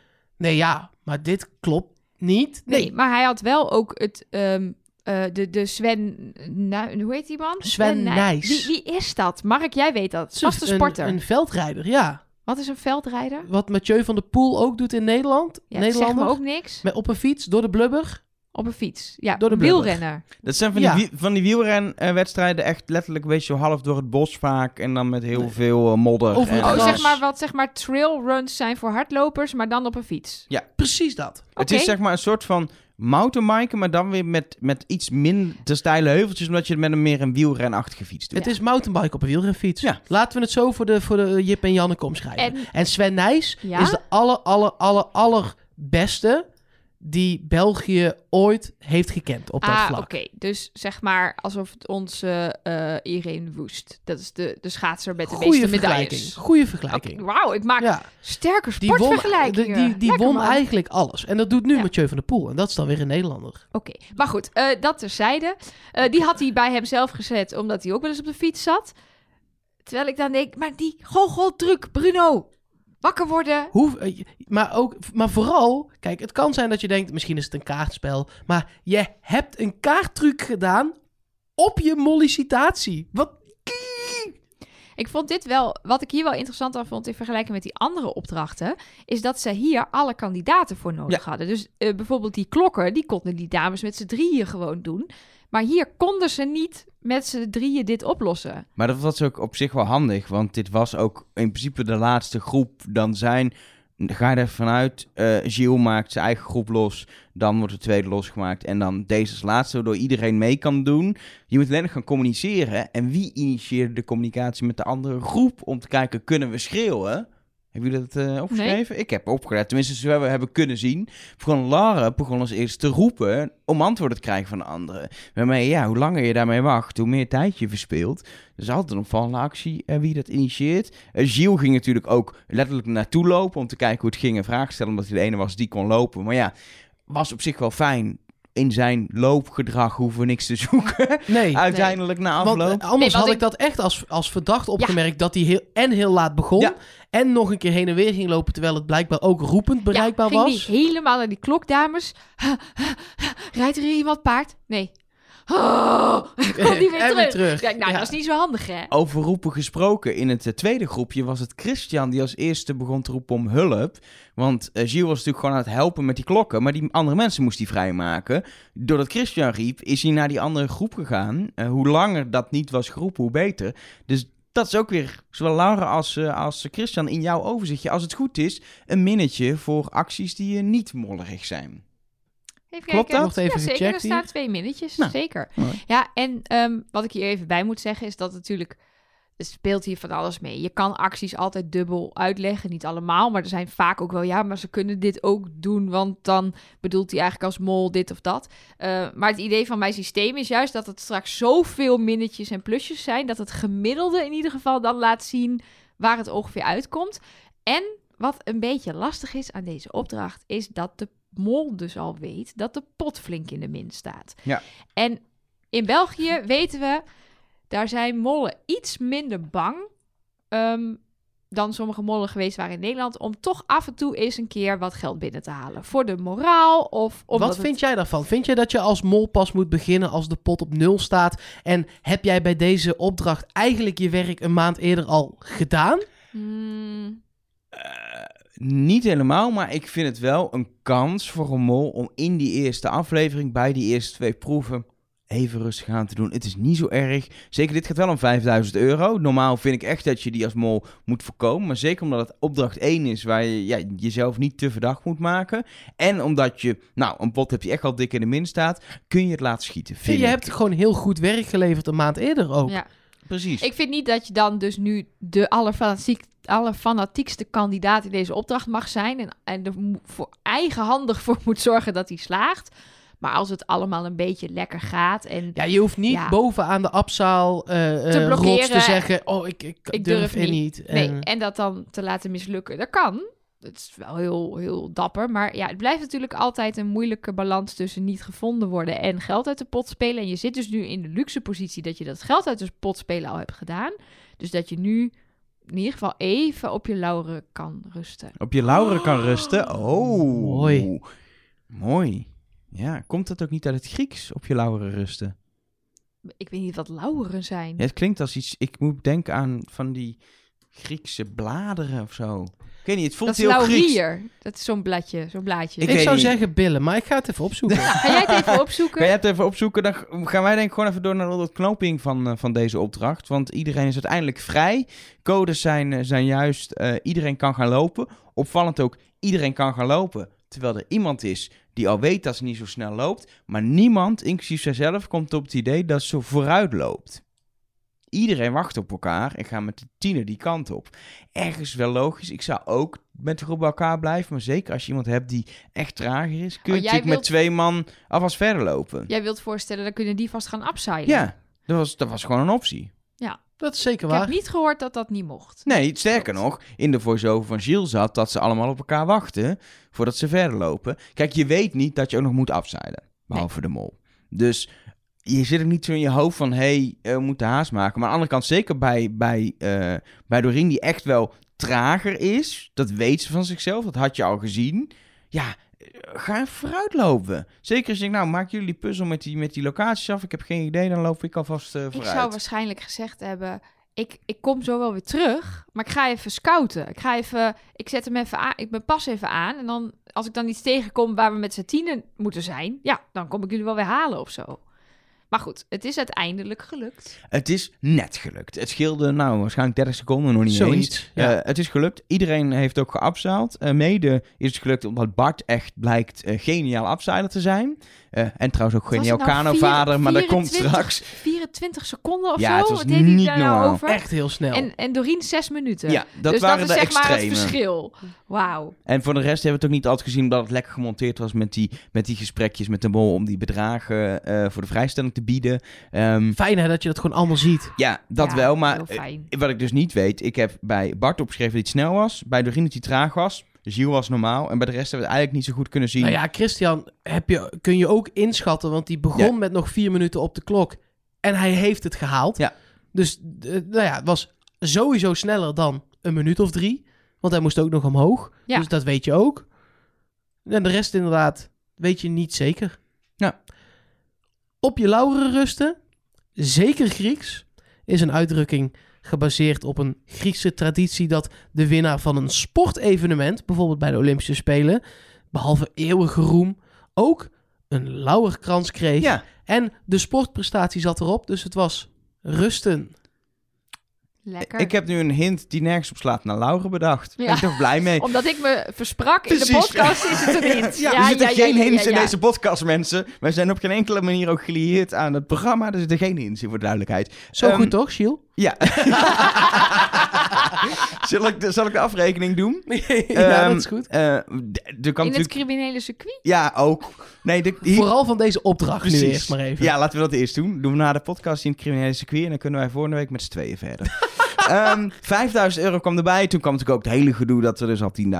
nee ja, maar dit klopt niet. Nee, Nee, maar hij had wel ook het... ehm, eh, de, de Sven... Nou, hoe heet die man? Sven Nij- Nijs. Wie, wie is dat? Mark, jij weet dat. Vaste een, sporter. een veldrijder, ja. Wat is een veldrijder? Wat Mathieu van der Poel ook doet in Nederland. Ja, me Nederlander. ook niks. Met, op een fiets, door de blubber. Op een fiets. Ja, Door de wielrenner. Dat zijn van Ja. die, wie- van die wielrenwedstrijden echt letterlijk een beetje zo half door het bos vaak. En dan met heel Nee. veel eh, modder. En- Oh, zeg maar wat zeg maar trailruns zijn voor hardlopers, maar dan op een fiets. Precies dat. Het is zeg maar een soort van mountainbiken, maar dan weer met, met iets minder steile heuveltjes, omdat je het met een meer een wielrenachtige fiets doet. Het is mountainbike op een wielrenfiets. Ja. Laten we het zo voor de, voor de Jip en Janneke omschrijven. En, En Sven Nijs Ja? is de aller, aller, aller, allerbeste die België ooit heeft gekend op dat ah, vlak. oké. Dus zeg maar alsof het onze eh Irene Woest. Dat is de, de schaatser met de Goeie meeste medailles. Goeie Oké, vergelijking. Wauw, ik maak Ja, sterke die won, sportvergelijkingen. die, die, die Lekker, won eigenlijk alles. En dat doet nu Ja. Mathieu van der Poel. En dat is dan weer een Nederlander. Oké, maar goed, eh, dat terzijde. Eh die had hij bij hemzelf gezet, omdat hij ook wel eens op de fiets zat. Terwijl ik dan denk, maar die goocheltruc, Bruno, wakker worden. Hoe, eh, maar, ook, maar vooral, kijk, het kan zijn dat je denkt, misschien is het een kaartspel. Maar je hebt een kaarttruc gedaan op je mollicitatie. Wat? Ik vond dit wel, wat ik hier wel interessant aan vond in vergelijking met die andere opdrachten, is dat ze hier alle kandidaten voor nodig hadden. Dus eh, bijvoorbeeld die klokken, die konden die dames met z'n drieën gewoon doen. Maar hier konden ze niet met z'n drieën dit oplossen. Maar dat was ook op zich wel handig, want dit was ook in principe de laatste groep. Dan zijn, ga je er vanuit, eh Gilles maakt zijn eigen groep los, dan wordt de tweede losgemaakt en dan deze als laatste, waardoor iedereen mee kan doen. Je moet alleen gaan communiceren en wie initieerde de communicatie met de andere groep om te kijken, kunnen we schreeuwen? Hebben jullie dat eh, opgeschreven? Ik heb opgelet, tenminste zover we hebben kunnen zien. Begon Lara begon als eerst te roepen om antwoorden te krijgen van de anderen. Waarmee, ja, hoe langer je daarmee wacht, hoe meer tijd je verspeelt. Dus altijd een opvallende actie eh, wie dat initieert. Eh, Gilles ging natuurlijk ook letterlijk naartoe lopen om te kijken hoe het ging en vragen stellen, omdat hij de ene was die kon lopen. Maar ja, was op zich wel fijn. In zijn loopgedrag hoeven we niks te zoeken. [LAUGHS] Nee. Uiteindelijk na afloop. eh, anders Nee, want had ik ik- dat echt als, als verdacht opgemerkt dat hij heel, en heel laat begon. Ja. En nog een keer heen en weer ging lopen, terwijl het blijkbaar ook roepend bereikbaar ja, ging was. die helemaal naar die klokdames. [LAUGHS] Rijdt er hier iemand paard? Nee. Oh, komt die weer En terug. weer terug. Ja, nou, Ja. dat is niet zo handig, hè? Over roepen gesproken, in het eh, tweede groepje was het Christian die als eerste begon te roepen om hulp. Want eh, Gilles was natuurlijk gewoon aan het helpen met die klokken, maar die andere mensen moest hij vrijmaken. Doordat Christian riep, is hij naar die andere groep gegaan. Eh, hoe langer dat niet was geroepen, hoe beter. Dus dat is ook weer, zowel Laura als, eh, als Christian, in jouw overzichtje, als het goed is, een minnetje voor acties die niet mollerig zijn. Even Klopt kijken. dat? Wordt even ja, zeker. Er staan hier. twee minnetjes, Nou, zeker. mooi. Ja, en ehm, wat ik hier even bij moet zeggen is dat natuurlijk er speelt hier van alles mee. Je kan acties altijd dubbel uitleggen. Niet allemaal, maar er zijn vaak ook wel... ja, maar ze kunnen dit ook doen... want dan bedoelt hij eigenlijk als mol dit of dat. Uh, maar het idee van mijn systeem is juist... dat het straks zoveel minnetjes en plusjes zijn... dat het gemiddelde in ieder geval dan laat zien... waar het ongeveer uitkomt. En wat een beetje lastig is aan deze opdracht... is dat de mol dus al weet... dat de pot flink in de min staat. Ja. En in België [LAUGHS] weten we daar zijn mollen iets minder bang um, dan sommige mollen geweest waren in Nederland. Om toch af en toe eens een keer wat geld binnen te halen. Voor de moraal of... Wat vind jij daarvan? Vind je dat je als mol pas moet beginnen als de pot op nul staat? En heb jij bij deze opdracht eigenlijk je werk een maand eerder al gedaan? Hmm. Uh, niet helemaal, maar ik vind het wel een kans voor een mol om in die eerste aflevering, bij die eerste twee proeven, even rustig aan te doen. Het is niet zo erg. Zeker dit gaat wel om 5000 euro. Normaal vind ik echt dat je die als mol moet voorkomen. Maar zeker omdat het opdracht 1 is waar je ja, jezelf niet te verdacht moet maken. En omdat je, nou, een pot heb je echt al dik in de min staat, kun je het laten schieten. Vind je hebt gewoon heel goed werk geleverd een maand eerder ook. Ja. Precies. Ik vind niet dat je dan dus nu de allerfanatiek, allerfanatiekste kandidaat in deze opdracht mag zijn. En, en er voor eigenhandig voor moet zorgen dat hij slaagt. Maar als het allemaal een beetje lekker gaat en... Ja, je hoeft niet Ja. bovenaan de apzaal eh Te eh, blokkeren. rots te zeggen... Oh, ik, ik, Ik durf, durf er niet. Nee, En- en dat dan te laten mislukken. Dat kan. Het is wel heel, heel dapper. Maar ja, het blijft natuurlijk altijd een moeilijke balans tussen niet gevonden worden en geld uit de pot spelen. En je zit dus nu in de luxe positie dat je dat geld uit de pot spelen al hebt gedaan. Dus dat je nu in ieder geval even op je lauren kan rusten. Op je lauren kan rusten. Oh. Mooi. Mooi. Ja, komt dat ook niet uit het Grieks, op je lauren rusten? Ik weet niet wat lauren zijn. Ja, het klinkt als iets... Ik moet denken aan van die Griekse bladeren of zo. Ik weet niet, het voelt dat is heel Grieks. laurier. Dat is zo'n bladje, zo'n blaadje. Ik zou niet. zeggen billen, maar ik ga het even opzoeken. [LAUGHS] Ga jij het even opzoeken? Kan jij het even opzoeken? Dan gaan wij denk ik gewoon even door naar de ontknoping van, eh, van deze opdracht. Want iedereen is uiteindelijk vrij. Codes zijn, eh, zijn juist, eh, iedereen kan gaan lopen. Opvallend ook, iedereen kan gaan lopen. Terwijl er iemand is die al weet dat ze niet zo snel loopt. Maar niemand, inclusief zijzelf, komt op het idee dat ze vooruit loopt. Iedereen wacht op elkaar en gaat met de tiener die kant op. Ergens wel logisch. Ik zou ook met de groep bij elkaar blijven. Maar zeker als je iemand hebt die echt trager is, kun je Oh, met twee man alvast verder lopen. Jij wilt voorstellen, dan kunnen die vast gaan upseilen. Ja, dat was, dat was gewoon een optie. Dat is zeker Ik heb waar. niet gehoord dat dat niet mocht. Nee, sterker nog, in de voice-over van Gilles zat dat ze allemaal op elkaar wachten voordat ze verder lopen. Kijk, je weet niet dat je ook nog moet afzeilen, behalve de mol. Dus je zit ook niet zo in je hoofd van, hé, hey, eh, we moeten haast maken. Maar aan de andere kant, zeker bij, bij, eh, bij Doreen, die echt wel trager is, dat weet ze van zichzelf, dat had je al gezien. Ja, eh, ga even vooruit lopen. Zeker als je denkt, nou, maak jullie puzzel met die, met die locaties af. Ik heb geen idee, dan loop ik alvast Ik vooruit. zou waarschijnlijk gezegd hebben... Ik, ik kom zo wel weer terug, maar ik ga even scouten. Ik ga even... Ik zet hem even aan. Ik ben pas even aan. En dan, als ik dan iets tegenkom waar we met z'n tienen moeten zijn... Ja, dan kom ik jullie wel weer halen of zo. Maar goed, het is uiteindelijk gelukt. Het is net gelukt. Het scheelde nou waarschijnlijk 30 seconden nog niet eens. Zoiets. Ja. Eh, het is gelukt. Iedereen heeft ook geabzeild. Eh, mede is het gelukt omdat Bart echt blijkt eh, geniaal abzeiler te zijn. Eh, en trouwens ook geniaal het nou? kanovader, maar dat komt 24 straks. 24 seconden of Ja, zo? het was Wat deed niet nou normaal. over? Echt heel snel. En, en Doreen 6 minuten. Ja, dat dus waren dat is de zeg maar het verschil. Wauw. En voor de rest hebben we het ook niet altijd gezien omdat het lekker gemonteerd was met die, met die gesprekjes met de mol om die bedragen eh, voor de vrijstelling te bieden. Ehm, Fijn hè, dat je dat gewoon allemaal ziet. ja, dat Ja, wel, maar heel eh. Wat ik dus niet weet, ik heb bij Bart opgeschreven dat hij snel was. Bij Doreen dat hij traag was. Gilles was normaal. En bij de rest hebben we het eigenlijk niet zo goed kunnen zien. Nou ja, Christian heb je, kun je ook inschatten, want die begon Ja. met nog vier minuten op de klok. En hij heeft het gehaald. Ja. Dus eh, nou ja, het was sowieso sneller dan een minuut of drie. Want hij moest ook nog omhoog. Ja. Dus dat weet je ook. En de rest inderdaad weet je niet zeker. Ja. Op je lauren rusten, zeker Grieks, is een uitdrukking gebaseerd op een Griekse traditie dat de winnaar van een sportevenement, bijvoorbeeld bij de Olympische Spelen, behalve eeuwige roem, ook een lauwerkrans kreeg. Ja, En de sportprestatie zat erop, dus het was rusten. Lekker. ik heb nu een hint die nergens op slaat naar Laura bedacht. Ja. Ben ik toch blij mee. [LAUGHS] Omdat ik me versprak in de podcast, is het een hint. [LAUGHS] Ja, er zitten geen ja, hints ja, in ja. deze podcast, mensen. Wij zijn op geen enkele manier ook gelieerd aan het programma. Er zitten geen hints in, voor de duidelijkheid. Zo Ehm, goed toch, Giel? Ja. [LAUGHS] zal, ik de, zal ik de afrekening doen? [LAUGHS] ja, Ehm, dat is goed. eh, d- kan In het criminele circuit? Ja, ook. Nee, de, hier- Vooral van deze opdracht nu eerst maar even. Ja, laten we dat eerst doen. Doen we na de podcast in het criminele circuit en dan kunnen wij volgende week met z'n tweeën verder. Ehm 5000 euro kwam erbij. Toen kwam natuurlijk ook het hele gedoe dat er dus al 10.200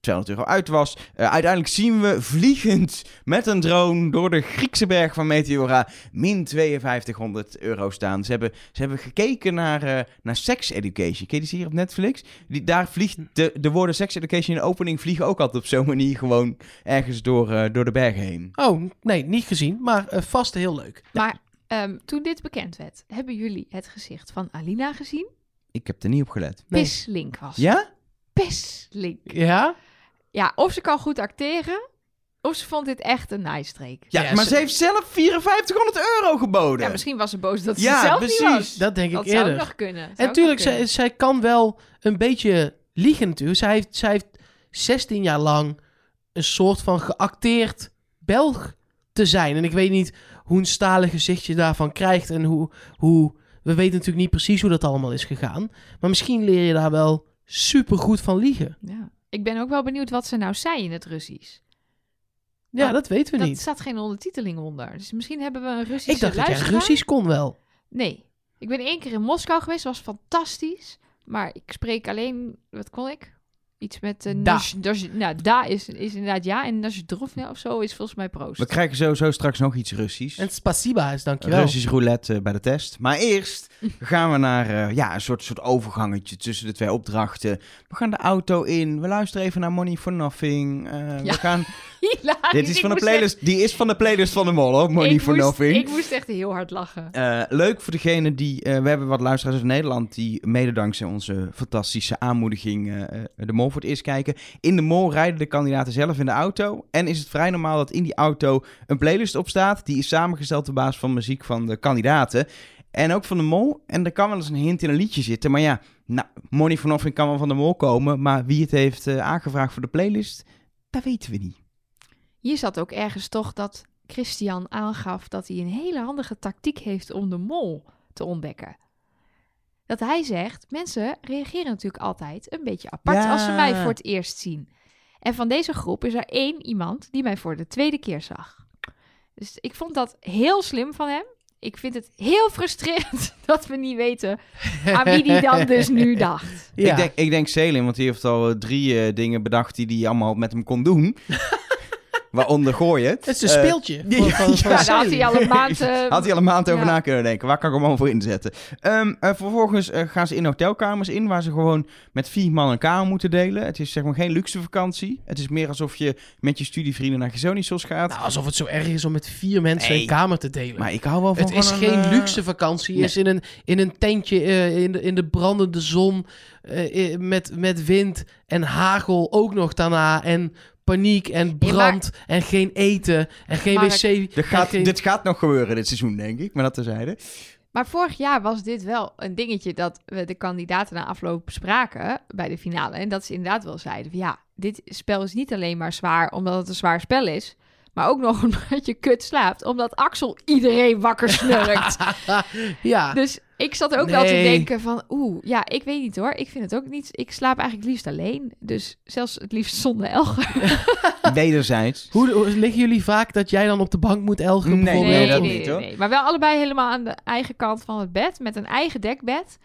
euro uit was. Eh, uiteindelijk zien we vliegend met een drone door de Griekse berg van Meteora min 5200 euro staan. Ze hebben, ze hebben gekeken naar, eh, naar Sex Education. Ken je die serie op Netflix? Die, daar vliegt de, de woorden Sex Education in de opening vliegen ook altijd op zo'n manier gewoon ergens door, eh, door de bergen heen. Oh, nee, niet gezien, maar eh, vast heel leuk. Maar ehm, toen dit bekend werd, hebben jullie het gezicht van Alina gezien? Ik heb er niet op gelet. Nee. Pislink was. Ja? Pislink. Ja? Ja, of ze kan goed acteren, of ze vond dit echt een nice streek. Ja, Ja, maar ze- ze heeft zelf 5400 euro geboden. Ja, misschien was ze boos dat ze Ja, het zelf precies. niet was. Dat denk Dat ik zou ook eerder. nog kunnen. Zou En natuurlijk, nog kunnen. zij, zij kan wel een beetje liegen natuurlijk. Zij heeft, zij heeft 16 jaar lang een soort van geacteerd Belg te zijn. En ik weet niet hoe een stalen gezicht je daarvan krijgt en hoe, hoe... We weten natuurlijk niet precies hoe dat allemaal is gegaan. Maar misschien leer je daar wel super goed van liegen. Ja. Ik ben ook wel benieuwd wat ze nou zei in het Russisch. Ja, dat weten we Dat niet. staat geen ondertiteling onder. Dus misschien hebben we een Russische Ik dacht dat jij. Russisch kon wel. Nee. Ik ben één keer in Moskou geweest. was fantastisch. Maar ik spreek alleen... Wat kon ik? Iets met... Uh, Da. nou, da is, is inderdaad ja. En Nazdrovna of zo is volgens mij proost. We krijgen sowieso straks nog iets Russisch. En spasiba is dankjewel. Russisch roulette eh, bij de test. Maar eerst [LAUGHS] gaan we naar eh, ja, een soort, soort overgangetje tussen de twee opdrachten. We gaan de auto in. We luisteren even naar Money for Nothing. Eh, Ja. We gaan... [LAUGHS] Hilarisch. Dit is van de playlist. Die is van de playlist van de mol, hoor. Money ik for moest- Nothing. Ik moest echt heel hard lachen. Eh, leuk voor degene die... eh, we hebben wat luisteraars uit Nederland... die mede dankzij onze fantastische aanmoediging... eh, eh, de mol voor eerst kijken. In de mol rijden de kandidaten zelf in de auto. En is het vrij normaal dat in die auto een playlist op staat. Die is samengesteld op basis van muziek van de kandidaten. En ook van de mol. En er kan wel eens een hint in een liedje zitten. Maar ja, nou, Money for Nothing kan wel van de mol komen. Maar wie het heeft eh, aangevraagd voor de playlist... dat weten we niet. Hier zat ook ergens toch dat Christian aangaf dat hij een hele handige tactiek heeft om de mol te ontdekken. Dat hij zegt, mensen reageren natuurlijk altijd een beetje apart Ja. als ze mij voor het eerst zien. En van deze groep is er één iemand die mij voor de tweede keer zag. Dus ik vond dat heel slim van hem. Ik vind het heel frustrerend [LAUGHS] dat we niet weten aan wie die dan dus nu [LAUGHS] dacht. Ja. Ik, denk, ik denk Selim, want die heeft al eh, drie eh, dingen bedacht... die hij allemaal met hem kon doen. [LAUGHS] Waaronder gooien. Het is een Eh, speeltje. [LAUGHS] ja, van, van, van Ja, daar had hij al een maand... [LAUGHS] eh, Had hij al een maand over ja. na kunnen denken. Waar kan ik hem allemaal voor inzetten? Ehm, eh, vervolgens gaan ze in hotelkamers in, waar ze gewoon met vier man een kamer moeten delen. Het is zeg maar geen luxe vakantie. Het is meer alsof je met je studievrienden naar Gersonisos gaat. Nou, alsof het zo erg is om met vier mensen Nee. een kamer te delen. maar ik hou wel van het is geen een, luxe vakantie. nee. is in een, in een tentje eh, in, de, in de brandende zon. met, met wind en hagel ook nog daarna. En paniek en Ja, maar- brand. En geen eten. En geen wc. Dit gaat, geen- dit gaat nog gebeuren dit seizoen, denk ik. Maar dat terzijde. Maar vorig jaar was dit wel een dingetje dat we de kandidaten na afloop bespraken bij de finale. En dat ze inderdaad wel zeiden van ja, dit spel is niet alleen maar zwaar omdat het een zwaar spel is. Maar ook nog [LAUGHS] omdat je kut slaapt. Omdat Axel iedereen wakker snurkt. [LAUGHS] ja. dus ik zat ook wel te Nee. denken van oeh, ja, ik weet niet hoor. Ik vind het ook niet. Ik slaap eigenlijk liefst alleen. Dus zelfs het liefst zonder Elger. [LAUGHS] Wederzijds. Hoe, hoe- liggen jullie vaak dat jij dan op de bank moet elgen? Nee, bijvoorbeeld? nee, dat niet, hoor. Maar wel allebei helemaal aan de eigen kant van het bed. Met een eigen dekbed.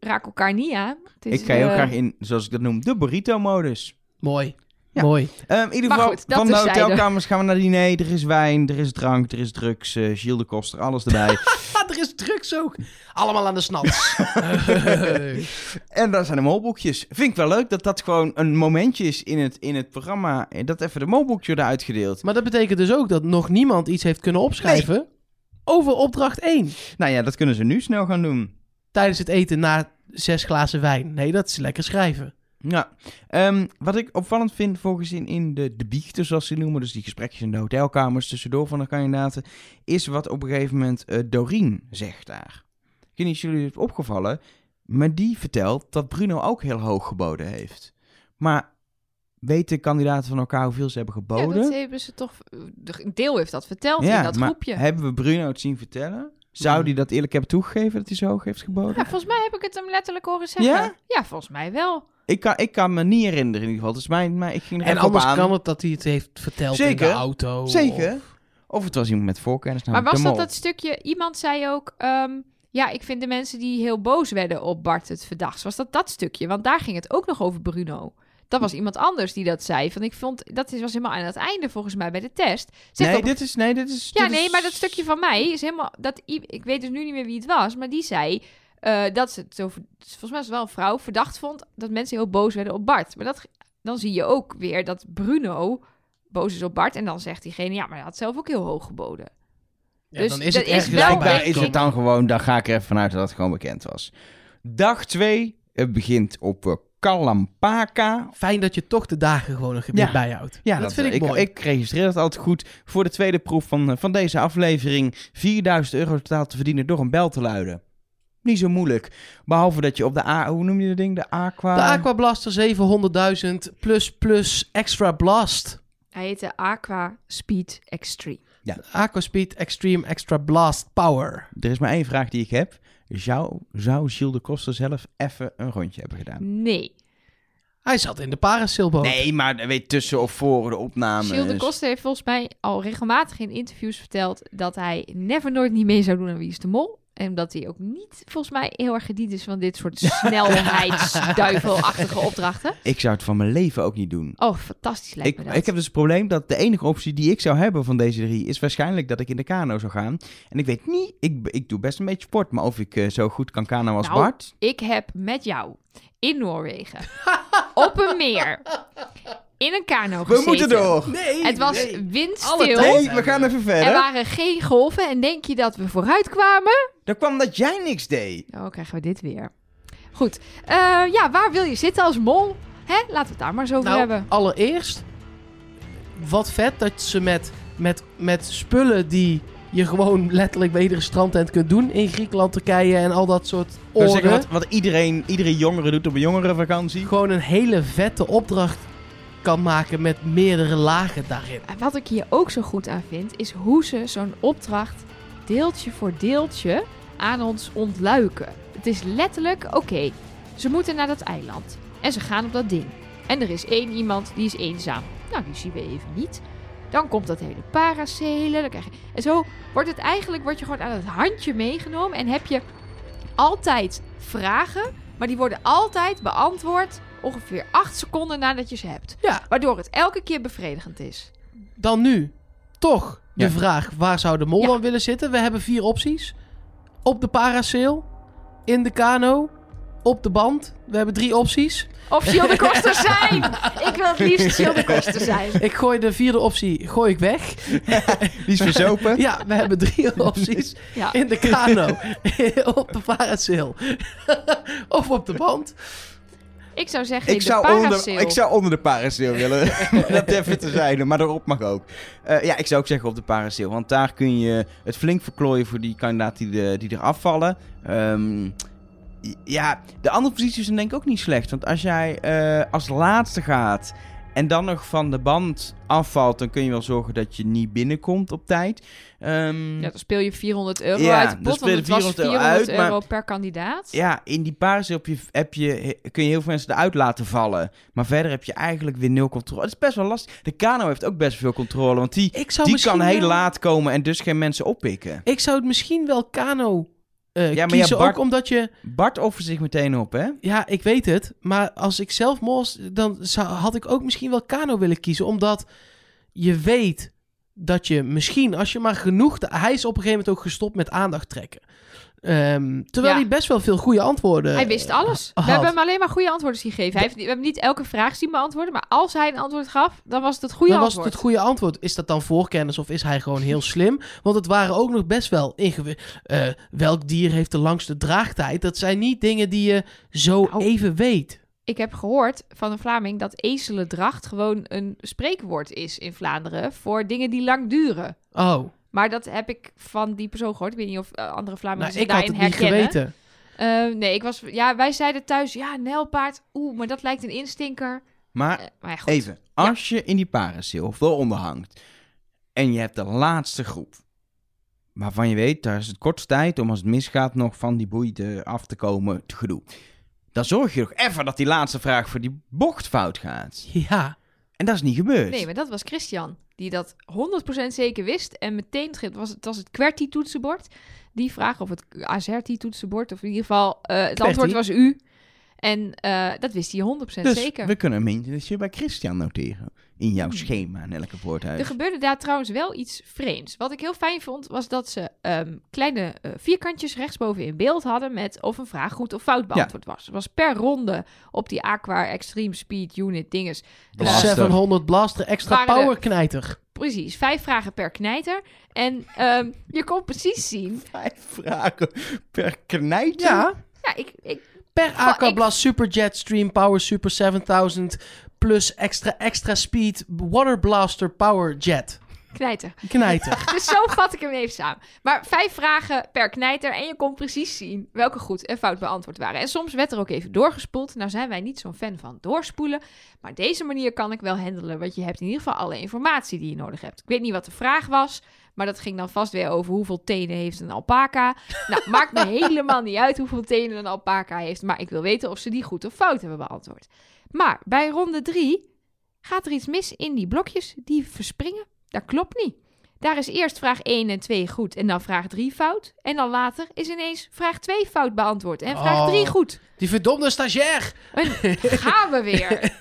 Raak elkaar niet aan. Het is, ik ga heel eh, graag in, zoals ik dat noem, de burrito-modus. Mooi. Ja. Mooi. Ehm, in ieder geval, goed, van de terzijde. hotelkamers gaan we naar diner. Er is wijn, er is drank, er is drugs. eh Gilles de Koster, alles erbij. [LAUGHS] Ah, er is drugs ook. Allemaal aan de snats. [LAUGHS] [LAUGHS] en daar zijn de molboekjes. Vind ik wel leuk dat dat gewoon een momentje is in het, in het programma. eh, Dat even de molboekjes worden uitgedeeld. maar dat betekent dus ook dat nog niemand iets heeft kunnen opschrijven over opdracht 1. Nou ja, dat kunnen ze nu snel gaan doen. Tijdens het eten na zes glazen wijn. Nee, dat is lekker schrijven. Ja, Ehm, wat ik opvallend vind volgens in, in de, de biechten, zoals ze noemen, dus die gesprekjes in de hotelkamers tussendoor van de kandidaten, is wat op een gegeven moment eh Doreen zegt daar. Ik weet niet of jullie het opgevallen, maar die vertelt dat Bruno ook heel hoog geboden heeft. Maar weten kandidaten van elkaar hoeveel ze hebben geboden? Ja, dat hebben ze toch... Een deel heeft dat verteld Ja, in dat maar groepje. hebben we Bruno het zien vertellen? Zou die dat eerlijk hebben toegegeven dat hij zo hoog heeft geboden? Ja, volgens mij heb ik het hem letterlijk horen zeggen. Ja? Ja, volgens mij wel. Ik, kan, ik kan me niet herinneren in ieder geval. Dus mijn, mijn, ik ging er En anders aan. kan het dat hij het heeft verteld in Zeker. de auto. Zeker. of- Of het was iemand met voorkennis. Maar was dat dat stukje... Iemand zei ook... ehm, ja, ik vind de mensen die heel boos werden op Bart het verdachtst. Was dat dat stukje? Want daar ging het ook nog over Bruno. Dat was iemand anders die dat zei. Van ik vond... Dat was helemaal aan het einde volgens mij bij de test. Zegt Nee, op- dit is... Nee, dit is... Ja, dit nee, is- maar dat stukje van mij is helemaal... Dat, ik weet dus nu niet meer wie het was, maar die zei... eh, dat ze het zo... Volgens mij was het wel een vrouw verdacht vond... dat mensen heel boos werden op Bart. Maar dat, dan zie je ook weer dat Bruno boos is op Bart... en dan zegt diegene... ja, maar hij had zelf ook heel hoog geboden. Ja, Dus dan is dat het is wel. Blijkbaar is het dan gewoon... Daar ga ik er even vanuit dat het gewoon bekend was. Dag 2 begint op eh, Kalampaka. Fijn dat je toch de dagen gewoon nog Ja. bijhoudt. Ja, dat, vind ik, ik, mooi. ik registreer dat altijd goed. Voor de tweede proef van, eh, van deze aflevering 4000 euro totaal te verdienen door een bel te luiden. Niet zo moeilijk. Behalve dat je op de A... Hoe noem je dat ding? De Aqua... De Aqua Blaster 700.000 plus plus extra blast. Hij heette Aqua Speed Extreme. Aqua Speed Extreme Extra Blast Power. Er is maar één vraag die ik heb. Zou, zou Gilles de Koster zelf even een rondje hebben gedaan? Nee. Hij zat in de parasailboot. Nee, maar weet tussen of voor de opname. Gilles de Koster heeft volgens mij al regelmatig in interviews verteld... dat hij never nooit niet mee zou doen aan Wie is de Mol. En dat hij ook niet, volgens mij, heel erg gediend is van dit soort snelheidsduivelachtige [LAUGHS] opdrachten. Ik zou het van mijn leven ook niet doen. Oh, fantastisch lijkt Ik, me dat. ik heb dus het probleem dat de enige optie die ik zou hebben van deze drie is waarschijnlijk dat ik in de kano zou gaan. En ik weet niet, ik, ik doe best een beetje sport, maar of ik eh, zo goed kan kano als Nou, Bart. Ik heb met jou in Noorwegen [LAUGHS] op een meer in een kano We moeten door. Nee, Het was nee. windstil. Nee, we gaan even Er verder. waren geen golven. En denk je dat we vooruit kwamen? Dat kwam dat jij niks deed. Oh, krijgen we dit weer. Goed. Eh, ja, waar wil je zitten als mol? Hè? Laten we het daar maar eens over Nou, hebben. allereerst, wat vet dat ze met, met, met spullen die je gewoon letterlijk bij iedere strandtent kunt doen in Griekenland, Turkije en al dat soort oren. zeggen, wat, wat iedereen, iedere jongere doet op een jongerenvakantie. Gewoon een hele vette opdracht kan maken met meerdere lagen daarin. Wat ik hier ook zo goed aan vind, is hoe ze zo'n opdracht deeltje voor deeltje aan ons ontluiken. Het is letterlijk, oké, ze moeten naar dat eiland. En ze gaan op dat ding. En er is één iemand die is eenzaam. Nou, die zien we even niet. Dan komt dat hele paracelen. Krijg je... En zo wordt het eigenlijk, word je gewoon aan het handje meegenomen. En heb je altijd vragen, maar die worden altijd beantwoord ongeveer acht seconden nadat je ze hebt. Ja, Waardoor het elke keer bevredigend is. dan nu toch de Ja. vraag, waar zou de mol Ja. dan willen zitten? We hebben vier opties. Op de parasail, in de kano, op de band. We hebben drie opties. Of Gilles de Koster [LAUGHS] zijn! Ik wil het liefst Gilles de Koster zijn. Ik gooi de vierde optie gooi ik weg. [LAUGHS] Die is verzopen. Ja, we hebben drie [LAUGHS] opties. Ja. In de kano, op de parasail of op de band. Ik zou zeggen Ik zou, onder, ik zou onder de parasail willen. [LAUGHS] dat even te zijn, maar erop mag ook. Eh, ja, ik zou ook zeggen op de parasail. Want daar kun je het flink verklooien voor die kandidaten die, de, die er afvallen. Ehm, ja, de andere posities zijn denk ik ook niet slecht. Want als jij eh, als laatste gaat en dan nog van de band afvalt... dan kun je wel zorgen dat je niet binnenkomt op tijd. Ehm, Ja, dan speel je 400 euro Ja, uit de dan pot, speel want je het was 400 400 euro euro, uit, maar- per kandidaat. Ja, in die parasail heb je, heb je, kun je heel veel mensen eruit laten vallen. Maar verder heb je eigenlijk weer nul controle. Het is best wel lastig. De kano heeft ook best veel controle. Want die, Ik zou die kan heel wel- laat komen en dus geen mensen oppikken. Ik zou het misschien wel kano eh, Ja, maar kiezen, ja, Bart- ook omdat je... Bart offert zich meteen op, hè? Ja, ik weet het. Maar als ik zelf mos, dan zou, had ik ook misschien wel kano willen kiezen. Omdat je weet dat je misschien, als je maar genoeg... Hij is op een gegeven moment ook gestopt met aandacht trekken. Ehm, terwijl Ja. hij best wel veel goede antwoorden Hij wist alles. had. We hebben hem alleen maar goede antwoorden zien geven. Hij heeft, we hebben niet elke vraag zien beantwoorden, maar als hij een antwoord gaf, dan was het het goede dan was het antwoord. het goede antwoord. Is dat dan voorkennis of is hij gewoon heel slim? Want het waren ook nog best wel ingewikkeld. welk dier heeft de langste draagtijd? Dat zijn niet dingen die je zo Nou. even weet. Ik heb gehoord van een Vlaming dat ezelendracht gewoon een spreekwoord is in Vlaanderen voor dingen die lang duren. Oh, Maar dat heb ik van die persoon gehoord. Ik weet niet of eh, andere Vlamingen nou, zich ik had daarin het niet herkennen. geweten. Eh, nee, ik was, ja, wij zeiden thuis, ja, nijlpaard. Oeh, maar dat lijkt een instinker. Maar Eh, maar ja, goed. even, als je in die parasail of eronder hangt en je hebt de laatste groep. waarvan je weet, daar is het kortste tijd om als het misgaat nog van die boei te- af te komen, te gedoe. Dan zorg je nog even dat die laatste vraag voor die bocht fout gaat. Ja. En dat is niet gebeurd. Nee, maar dat was Christian. Die dat 100% zeker wist. En meteen, het was het, was het QWERTY-toetsenbord. Die vraag, of het AZERTY-toetsenbord. Of in ieder geval, eh, het antwoord was u. En eh, dat wist hij 100% dus zeker. we kunnen een maintenance bij Christian noteren. In jouw schema in elke Er gebeurde daar trouwens wel iets vreemds. Wat ik heel fijn vond, was dat ze ehm, kleine eh, vierkantjes rechtsboven in beeld hadden met of een vraag goed of fout beantwoord was. Het was per ronde op die Aqua Extreme Speed Unit dinges. Blaster. 700 blaster, extra er- power knijter. Precies, vijf vragen per knijter. En ehm, je kon precies zien. Vijf vragen per knijter? Ja. Ja, ik, ik, Per Goh, Aqua ik- Blast Super Jet Stream Power Super 7000 plus extra extra speed Water Blaster Power Jet. knijter. Knijter. [LAUGHS] Dus zo vat ik hem even samen. Maar vijf vragen per knijter en je kon precies zien welke goed en fout beantwoord waren. En soms werd er ook even doorgespoeld. Nou zijn wij niet zo'n fan van doorspoelen. Maar deze manier kan ik wel handelen, want je hebt in ieder geval alle informatie die je nodig hebt. Ik weet niet wat de vraag was, maar dat ging dan vast weer over hoeveel tenen heeft een alpaca. Nou, maakt me [LAUGHS] helemaal niet uit hoeveel tenen een alpaca heeft, maar ik wil weten of ze die goed of fout hebben beantwoord. Maar bij ronde drie gaat er iets mis in die blokjes die verspringen. Dat klopt niet. Daar is eerst vraag 1 en 2 goed en dan vraag 3 fout. En dan later is ineens vraag 2 fout beantwoord en vraag Oh. 3 goed. Die verdomde stagiair. En [LAUGHS] gaan we weer.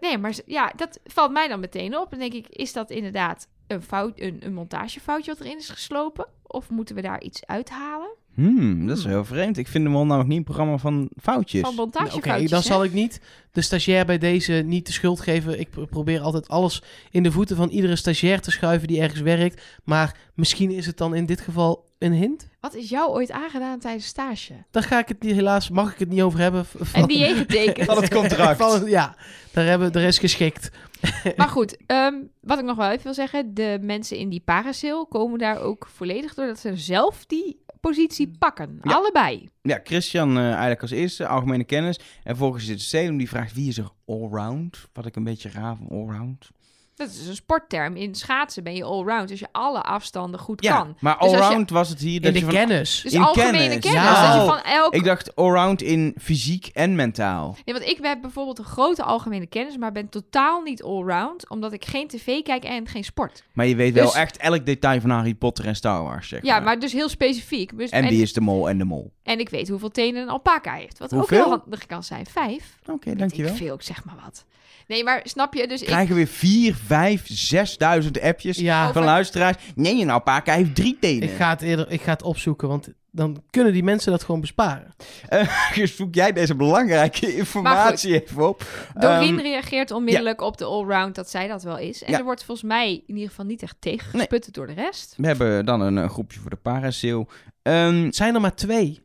Nee, maar ja, dat valt mij dan meteen op. En denk ik, is dat inderdaad een, fout, een, een montagefoutje wat erin is geslopen? Of moeten we daar iets uithalen? Hmm, dat is heel vreemd. Ik vind hem wel namelijk niet een programma van foutjes. Van Oké, montagefoutjes, dan hè? zal ik niet de stagiair bij deze niet de schuld geven. Ik pro- probeer altijd alles in de voeten van iedere stagiair te schuiven die ergens werkt. Maar misschien is het dan in dit geval een hint. Wat is jou ooit aangedaan tijdens stage? Daar ga ik het niet, helaas, mag ik het niet over hebben. Van, En die getekend. [LAUGHS] Van het contract. Van- ja, daar, hebben, daar is geschikt. [LAUGHS] Maar goed, ehm, wat ik nog wel even wil zeggen. De mensen in die parasail komen daar ook volledig doordat ze zelf die positie pakken. Ja. Allebei. Ja, Christian eh, eigenlijk als eerste, algemene kennis. En vervolgens zit Salem, die vraagt wie is er allround? Wat ik een beetje raar van allround. Dat is een sportterm. In schaatsen ben je allround. Dus je alle afstanden goed Ja, kan. maar Dus je- allround was het hier In dat de je van... kennis. Dus in algemene kennis. kennis. Ja. Dat je van elk... Ik dacht allround in fysiek en mentaal. Nee, want ik heb bijvoorbeeld een grote algemene kennis, maar ben totaal niet allround, omdat ik geen tv kijk en geen sport. Maar je weet Dus- wel echt elk detail van Harry Potter en Star Wars, zeg Ja, maar dus heel specifiek. Dus, En en, wie is de mol en de mol? en ik weet hoeveel tenen een alpaca heeft. Wat ook heel handig kan zijn. Vijf. Oké, Weet dankjewel. Ik veel, ik zeg maar wat. Nee, maar snap je? Dus ik, Krijgen we weer 4, 5, 6.000 appjes Ja, Over- van luisteraars. Nee, een alpaca heeft drie tenen. ik ga, het eerder, ik ga het opzoeken, want dan kunnen die mensen dat gewoon besparen. Eh, [LAUGHS] zoek jij deze belangrijke informatie even op. Doreen Ehm, reageert onmiddellijk op de allround dat zij dat wel is. En Ja. er wordt volgens mij in ieder geval niet echt tegengesputterd door de rest. we hebben dan een, eh, groepje voor de parasail. Ehm, zijn er maar twee.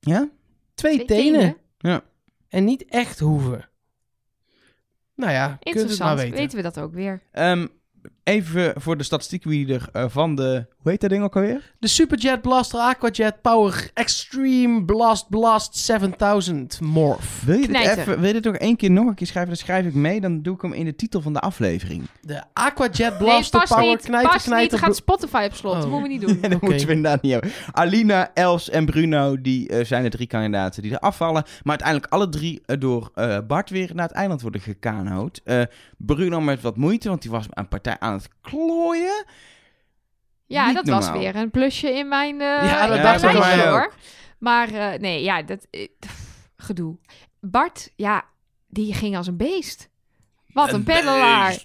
ja? Twee, Twee tenen. Ja. En niet echt hoeven. Nou ja, kunt het maar weten. weten we dat ook weer. Ehm, even voor de statistiekreader eh, van de... Hoe heet dat ding ook alweer? De Superjet Blaster Aquajet Power Extreme Blast Blast 7000 Morph. Wil je dit, even, wil je dit nog één keer nog een keer schrijven? Dan schrijf ik mee. Dan doe ik hem in de titel van de aflevering. De Aquajet Blaster Power niet. Knijter Knijter... niet. Gaat Spotify op slot. Oh. Dat moeten we niet doen. En dat Oké. moeten we inderdaad niet hebben. Alina, Els en Bruno, die eh, zijn de drie kandidaten die er afvallen. Maar uiteindelijk alle drie eh, door eh, Bart weer naar het eiland worden gekanoot. Eh, Bruno met wat moeite, want die was een partij aan het klooien. Ja, Niet dat normaal. was weer een plusje in mijn, uh, Ja, dat dacht ik mij hoor. Maar eh, nee, ja, dat eh, pff, gedoe. Bart, ja, die ging als een beest. Wat een, peddelaar.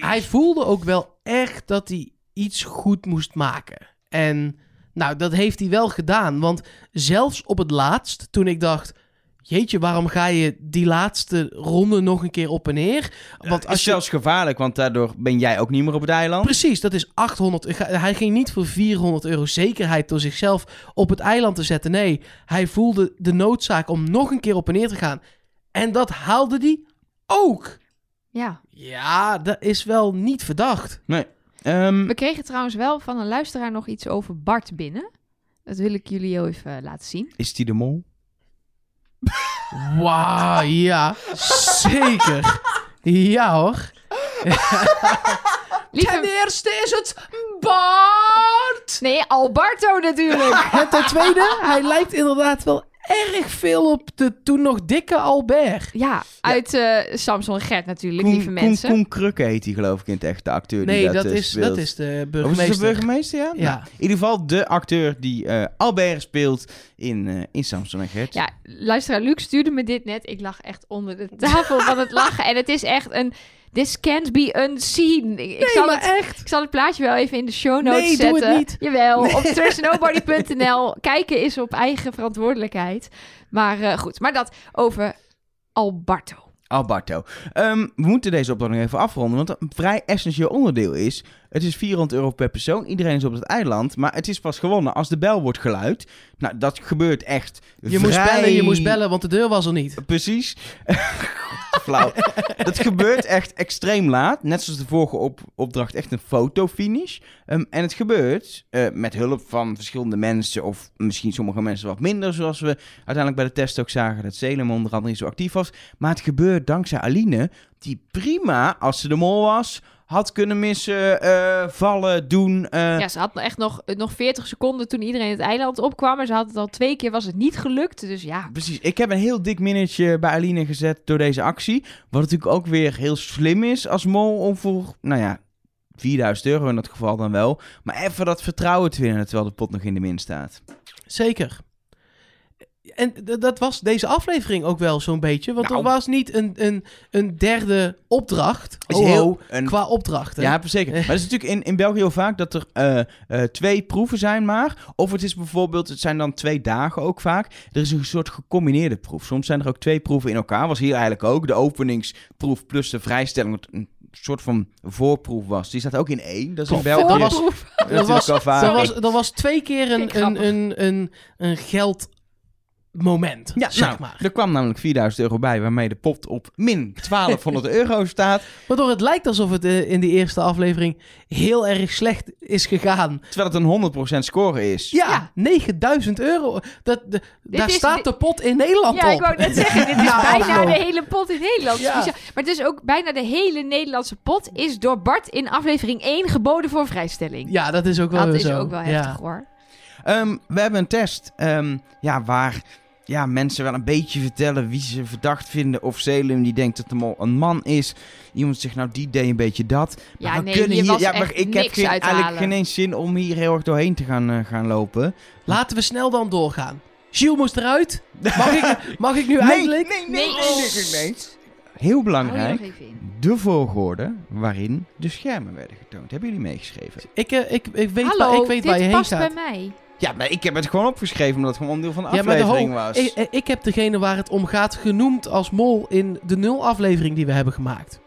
Hij voelde ook wel echt dat hij iets goed moest maken. En nou, dat heeft hij wel gedaan. Want zelfs op het laatst, toen ik dacht... Jeetje, waarom ga je die laatste ronde nog een keer op en neer? Want Als je... zelfs gevaarlijk, want daardoor ben jij ook niet meer op het eiland. Precies, dat is 800. Ga- Hij ging niet voor 400 euro zekerheid door zichzelf op het eiland te zetten. Nee, hij voelde de noodzaak om nog een keer op en neer te gaan. En dat haalde hij ook. Ja. Ja, dat is wel niet verdacht. Nee. Ehm, We kregen trouwens wel van een luisteraar nog iets over Bart binnen. Dat wil ik jullie heel even laten zien. is die de mol? Wauw, ja, zeker. Ja hoor. [LAUGHS] Lieve, Ten eerste is het Bart. Nee, Alberto natuurlijk. En ten tweede, hij lijkt inderdaad wel erg veel op de toen nog dikke Albert. Ja, uit eh, Samson en Gert natuurlijk, Koen, lieve Koen, mensen. Koen Krukke heet hij geloof ik in het echt, de acteur die Nee, dat, dat, eh, is, speelt. dat is de Oh, is burgemeester. de burgemeester, ja? Ja. Nou, in ieder geval de acteur die eh, Albert speelt in, eh in Samson en Gert. Ja, luisteraar Luc stuurde me dit net. Ik lag echt onder de tafel van het lachen. En het is echt een... This can't be unseen. Ik, zal maar het, echt. ik zal het plaatje wel even in de show notes Nee, doe zetten. het niet. Jawel, op trustnobody.nl. [LAUGHS] Kijken is op eigen verantwoordelijkheid. Maar eh, goed, maar dat over Alberto. Alberto. Ehm, we moeten deze opdracht nog even afronden, want een vrij essentieel onderdeel is... Het is 400 euro per persoon, iedereen is op het eiland, maar het is pas gewonnen als de bel wordt geluid. Nou, dat gebeurt echt Je moest bellen, je moest bellen, want de deur was er niet. Precies. [LAUGHS] Flauw. dat gebeurt echt extreem laat. Net zoals de vorige op opdracht, echt een fotofinish. Ehm, en het gebeurt eh, met hulp van verschillende mensen, of misschien sommige mensen wat minder, zoals we uiteindelijk bij de test ook zagen, dat Salem onder andere niet zo actief was. Maar het gebeurt dankzij Aline, die prima, als ze de mol was, had kunnen missen, eh, vallen, doen. eh, Ja, ze had echt nog, nog 40 seconden toen iedereen het eiland opkwam. Maar ze had het al twee keer, was het niet gelukt. Dus ja, Precies. Ik heb een heel dik minnetje bij Aline gezet door deze actie. Wat natuurlijk ook weer heel slim is als mol om voor, nou ja, 4000 euro in dat geval dan wel. Maar even dat vertrouwen te winnen terwijl de pot nog in de min staat. Zeker. En dat was deze aflevering ook wel zo'n beetje. Want Nou. er was niet een, een, een derde opdracht. Is Ho, heel ho, een- Qua opdrachten. Ja, zeker. Maar het is natuurlijk in, in België heel vaak dat er eh, eh, twee proeven zijn maar. Of het is bijvoorbeeld, het zijn dan twee dagen ook vaak. Er is een soort gecombineerde proef. Soms zijn er ook twee proeven in elkaar. Was hier eigenlijk ook. De openingsproef plus de vrijstelling. Een soort van voorproef was. Die staat ook in één. Dat is in België. dat was-. Dat was, er, was, was twee keer een, een, een, een, een geldmoment, Ja, zeg nou, maar. er kwam namelijk 4000 euro bij, waarmee de pot op min 1200 [LAUGHS] euro staat. Waardoor het lijkt alsof het eh, in de eerste aflevering heel erg slecht is gegaan. Terwijl het een 100% score is. Ja, Ja. 9000 euro. Dat, de, daar is- staat dit- de pot in Nederland Ja, op. ik wou net zeggen, dit is [LAUGHS] Na bijna afloop. de hele pot in Nederland. Ja. Maar het is ook bijna de hele Nederlandse pot is door Bart in aflevering 1 geboden voor vrijstelling. Ja, dat is ook wel dat weer is zo. ook wel Ja. heftig hoor. Ehm, we hebben een test ehm, ja, waar ja, mensen wel een beetje vertellen wie ze verdacht vinden. Of Selim die denkt dat de mol een man is. Iemand zegt nou die deed een beetje dat. Ja, Maar we nee, kunnen hier ja, maar ik heb geen, eigenlijk geen eens zin om hier heel erg doorheen te gaan, eh, gaan lopen. Laten we snel dan doorgaan. Gilles moest eruit. Mag ik, [LAUGHS] mag ik nu eindelijk? nee, Nee. nee, nee, nee. Heel belangrijk, de volgorde waarin de schermen werden getoond. Hebben jullie meegeschreven? Ik, eh, ik, ik weet, Hallo, waar, ik weet dit waar je heen past gaat. bij mij. Ja, maar ik heb het gewoon opgeschreven omdat het gewoon onderdeel van de Ja, maar de aflevering was. ik, ik heb degene waar het om gaat genoemd als mol in de nul aflevering die we hebben gemaakt.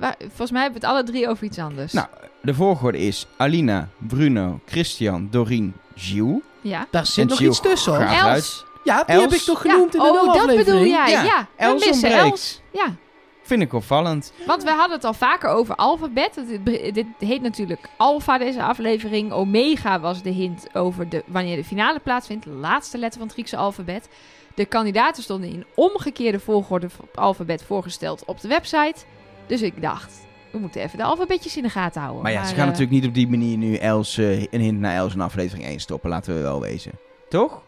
Waar- volgens mij hebben we het alle drie over iets anders. Nou, de volgorde is Alina, Bruno, Christian, Doreen, Gilles. ja. Daar zit En nog Gilles iets tussen hoor. Els. Ja, die Els? heb ik toch Ja, genoemd in de oh, nul dat aflevering. bedoel jij. Ja, Els ontbreekt. Els. Ja, Vind ik opvallend. want we hadden het al vaker over alfabet. Dit, dit heet natuurlijk alfa deze aflevering. Omega was de hint over de, wanneer de finale plaatsvindt. De laatste letter van het Griekse alfabet. De kandidaten stonden in omgekeerde volgorde van het alfabet voorgesteld op de website. Dus ik dacht, we moeten even de alfabetjes in de gaten houden. Maar ja, ze gaan eh, natuurlijk niet op die manier nu Els, eh, een hint naar Els in aflevering 1 stoppen. Laten we wel wezen. Toch?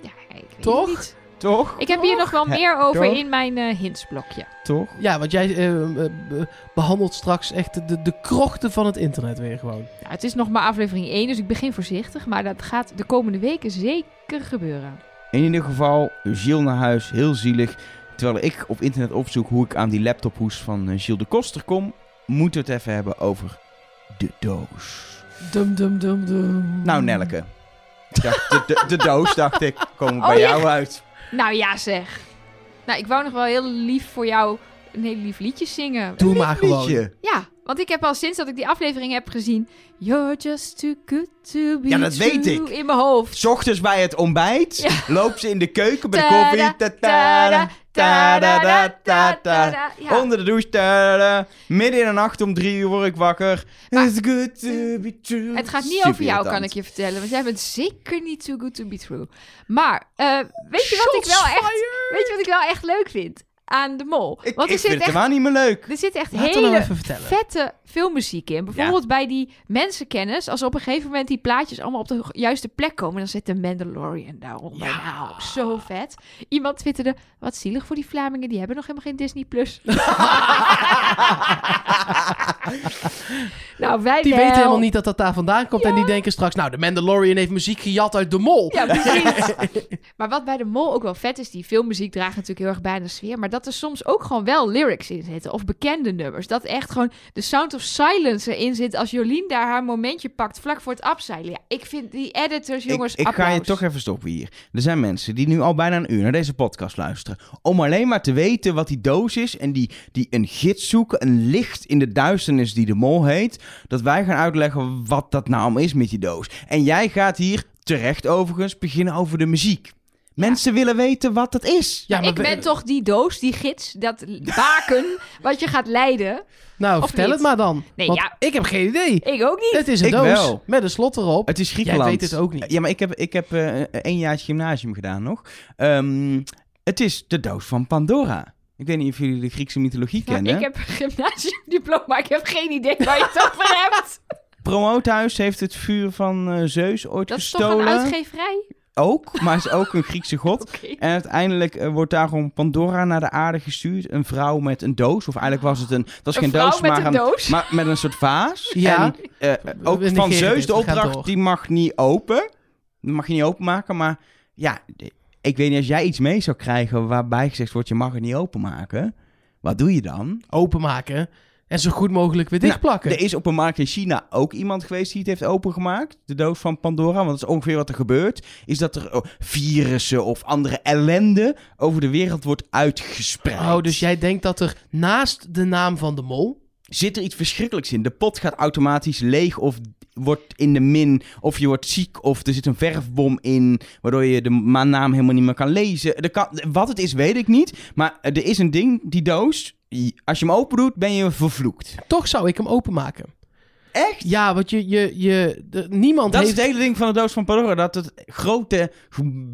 Ja, ik weet Toch? het niet. Toch? Ik heb hier nog wel meer over toch? in mijn eh, hintsblokje. Toch? Ja, want jij eh, eh, be- behandelt straks echt de, de krochten van het internet weer gewoon. Nou, het is nog maar aflevering 1, dus ik begin voorzichtig. Maar dat gaat de komende weken zeker gebeuren. In ieder geval, Gilles naar huis, heel zielig. Terwijl ik op internet opzoek hoe ik aan die laptophoes van Gilles de Koster kom, moeten we het even hebben over de doos. Dum dum dum dum. Nou, Nelke. Ja, de, de, de doos, dacht ik. Komen we Oh, bij ja. jou uit. Nou ja, zeg. Nou, ik wou nog wel heel lief voor jou een heel lief liedje zingen. Doe maar gewoon. Liedje. Ja, want ik heb al sinds dat ik die aflevering heb gezien... You're just too good to be Ja, dat weet ik. in mijn hoofd. S ochtends bij het ontbijt Ja. loopt ze in de keuken bij de Tada, koffie. Ta- tada. Ja. Onder de douche. Midden in de nacht om drie uur word ik wakker. Maar- It's good to be true. Het gaat niet Super over jou, kan ik je vertellen. Want jij bent zeker niet too good to be true. Maar, eh, weet je wat ik wel echt... Weet je wat ik wel echt leuk vind? Aan de mol. Ik, Want ik er zit vind het echt, helemaal niet meer leuk. er zit echt Laat het hele vette filmmuziek in. Bijvoorbeeld bij die mensenkennis. Als op een gegeven moment die plaatjes allemaal op de juiste plek komen... dan zit de Mandalorian daaronder. Ja. Nou, zo vet. Iemand twitterde... Wat zielig voor die Vlamingen. Die hebben nog helemaal geen Disney+. Plus. [LAUGHS] nou, wij Die wel. weten helemaal niet dat dat daar vandaan komt. En die denken straks, nou, de Mandalorian heeft muziek gejat uit de mol. Ja, precies. [LAUGHS] maar wat bij de mol ook wel vet is, die filmmuziek draagt natuurlijk heel erg bij aan de sfeer. Maar dat er soms ook gewoon wel lyrics in zitten. Of bekende nummers. Dat echt gewoon de Sound of Silence erin zit als Jolien daar haar momentje pakt vlak voor het afzeilen. Ja, ik vind die editors, jongens, ik, ik ga je toch even stoppen hier. Er zijn mensen die nu al bijna een uur naar deze podcast luisteren. Om alleen maar te weten wat die doos is. En die, die een gids zoeken. Een licht in de duisternis die de mol heet. Dat wij gaan uitleggen wat dat nou is met die doos. En jij gaat hier, terecht overigens, beginnen over de muziek. Mensen willen weten wat dat is. Ja, Maar ik we- ben toch die doos, die gids, dat baken [LAUGHS] wat je gaat leiden. Nou, vertel niet? het maar dan. Nee, Want ja. ik heb geen idee. Ik ook niet. Het is een Ik doos wel. met een slot erop. Het is Griekenland. Jij weet het ook niet. Ja, maar ik heb, ik heb eh, een jaartje gymnasium gedaan nog. Ehm, het is de doos van Pandora. Ik weet niet of jullie de Griekse mythologie Nou, kennen. ik heb een gymnasiumdiploma, ik heb geen idee waar je het [LAUGHS] over hebt. Promoothuis heeft het vuur van eh, Zeus ooit Dat is toch gestolen. een uitgeverij? Ook, maar is ook een Griekse god. [LAUGHS] En uiteindelijk eh, wordt daarom Pandora naar de aarde gestuurd. Een vrouw met een doos. Of eigenlijk was het een... Dat was Een geen vrouw doos, met maar een doos? Maar met een soort vaas. [LAUGHS] Ja. En eh, ook van Zeus de opdracht, die mag niet open. Die mag je niet openmaken. Maar ja, ik weet niet, als jij iets mee zou krijgen waarbij gezegd wordt... je mag het niet openmaken. Wat doe je dan? Openmaken. En zo goed mogelijk weer dichtplakken. Er is op een markt in China ook iemand geweest die het heeft opengemaakt. De doos van Pandora. Want dat is ongeveer wat er gebeurt. Is dat er oh, virussen of andere ellende over de wereld wordt uitgespreid. Oh, dus jij denkt dat er naast de naam van de mol... Zit er iets verschrikkelijks in? De pot gaat automatisch leeg of wordt in de min. Of je wordt ziek of er zit een verfbom in. Waardoor je de naam helemaal niet meer kan lezen. Kan, wat het is weet ik niet. Maar er is een ding, die doos. Als je hem open doet, ben je vervloekt. Toch zou ik hem openmaken. Echt? Ja, want je, je, je, de- niemand Dat is heeft... het hele ding van de doos van Pandora. Dat het grote,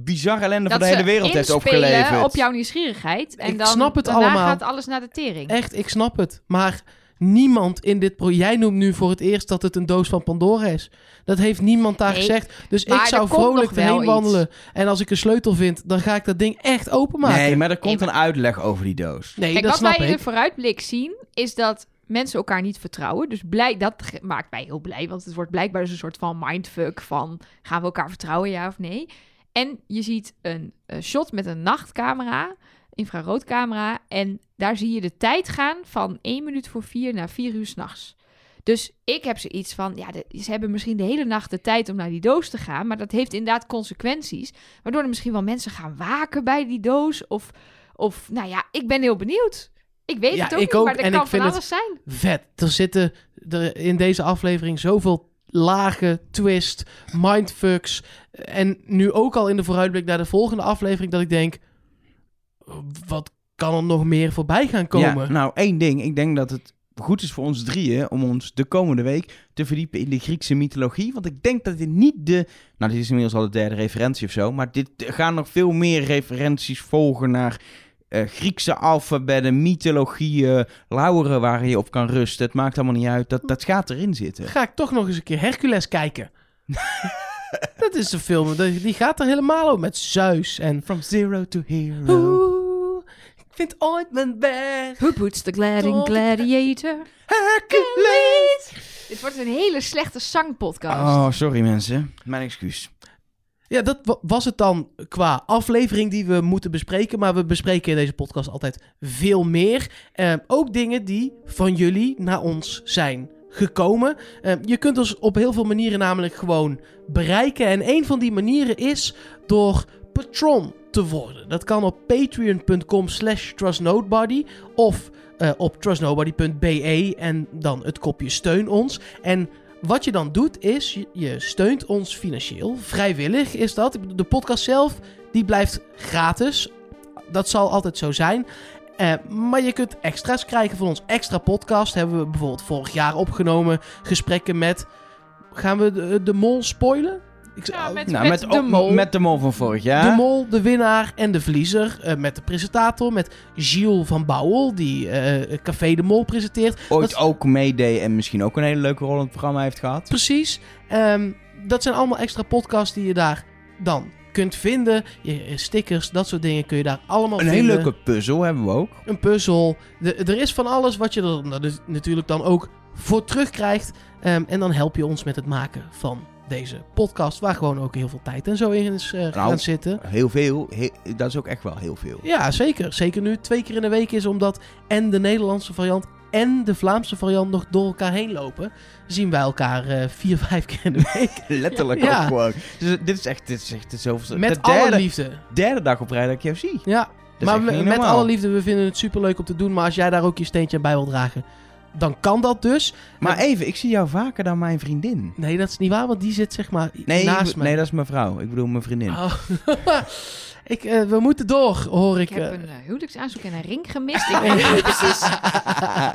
bizarre ellende van de hele wereld heeft opgeleverd. op jouw nieuwsgierigheid. En Ik dan, snap het daarna allemaal. gaat alles naar de tering. Echt, ik snap het. Maar niemand in dit project... Jij noemt nu voor het eerst dat het een doos van Pandora is. Dat heeft niemand daar Nee, gezegd. Dus ik zou vrolijk iets. wandelen. En als ik een sleutel vind, dan ga ik dat ding echt openmaken. Nee, maar er komt Nee, een uitleg over die doos. Nee, Kijk, dat wat snap wij in de vooruitblik zien, is dat mensen elkaar niet vertrouwen. Dus blij, dat maakt mij heel blij, want het wordt blijkbaar dus een soort van mindfuck van... gaan we elkaar vertrouwen, ja of nee? En je ziet een eh, shot met een nachtcamera, infraroodcamera... en daar zie je de tijd gaan van 1 minuut voor 4 naar 4 uur s'nachts. Dus ik heb zoiets van, ja, de- ze hebben misschien de hele nacht de tijd om naar die doos te gaan, maar dat heeft inderdaad consequenties, waardoor er misschien wel mensen gaan waken bij die doos, of, of nou ja, ik ben heel benieuwd. Ik weet Ja, het ook ik niet, ook, maar en kan ik vind van het- alles zijn. Vet. Er zitten er in deze aflevering zoveel lagen, twist, mindfucks. En nu ook al in de vooruitblik naar de volgende aflevering dat ik denk... Wat kan er nog meer voorbij gaan komen? Ja, nou, één ding. Ik denk dat het goed is voor ons drieën om ons de komende week te verdiepen in de Griekse mythologie. Want ik denk dat dit niet de... Nou, dit is inmiddels al de derde referentie of zo. Maar dit gaan nog veel meer referenties volgen naar eh, Griekse alfabetten, mythologieën, lauweren waar je op kan rusten. Het maakt allemaal niet uit. Dat, dat gaat erin zitten. Ga ik toch nog eens een keer Hercules kijken. [LAUGHS] dat is een film, die die gaat er helemaal op met Zeus en... From zero to hero. Vind ooit mijn weg. Who puts the glad in gladiator? Hercules! Dit wordt een hele slechte zangpodcast. Oh, sorry mensen. Mijn excuus. Ja, dat wa- was het dan qua aflevering die we moeten bespreken. Maar we bespreken in deze podcast altijd veel meer. Eh, ook dingen die van jullie naar ons zijn gekomen. Eh, je kunt ons op heel veel manieren namelijk gewoon bereiken. En een van die manieren is door patron te worden. Dat kan op patreon.com slash trustnobody of eh, op trustnobody.be en dan het kopje steun ons. En wat je dan doet is, je, steunt ons financieel. Vrijwillig is dat. De podcast zelf, die blijft gratis. Dat zal altijd zo zijn. Eh, maar je kunt extra's krijgen van ons. Extra podcast hebben we bijvoorbeeld vorig jaar opgenomen. Gesprekken met... Gaan we de mol spoilen? Ik, Ja, met, Nou, met, met, de mol. met de mol van vorig jaar. De mol, de winnaar en de verliezer. eh, met de presentator, met Gilles van Bouwel, die eh, Café de Mol presenteert. Ooit dat- ook meedeed en misschien ook een hele leuke rol in het programma heeft gehad. Precies. Ehm, dat zijn allemaal extra podcasts die je daar dan kunt vinden. Je, stickers, dat soort dingen kun je daar allemaal Een vinden. hele leuke puzzel hebben we ook. Een puzzel. De, er is van alles wat je er dus natuurlijk dan ook voor terugkrijgt. Ehm, en dan help je ons met het maken van deze podcast. Waar gewoon ook heel veel tijd en zo in is eh, gaan zitten. Heel veel. Dat is ook echt wel heel veel. Ja, zeker. Zeker nu twee keer in de week is, omdat en de Nederlandse variant en de Vlaamse variant nog door elkaar heen lopen. Zien wij elkaar eh, vier, [LAUGHS] vijf keer in de week. [LAUGHS] Letterlijk Ja. ook gewoon. Dus dit is echt, dit is echt dit is zoveel. met de alle derde, liefde. derde dag op rij dat ik zie. Ja, maar echt met alle liefde, we vinden het superleuk om te doen. Maar als jij daar ook je steentje bij wil dragen, dan kan dat dus. Maar even, ik zie jou vaker dan mijn vriendin. Nee, dat is niet waar, want die zit zeg maar Nee, naast mij. nee dat is mijn vrouw. Ik bedoel mijn vriendin. Oh. [LAUGHS] ik, eh, we moeten door, hoor ik. Ik heb eh. een eh, huwelijksaanzoek en een ring gemist. Ik weet niet precies. [LAUGHS]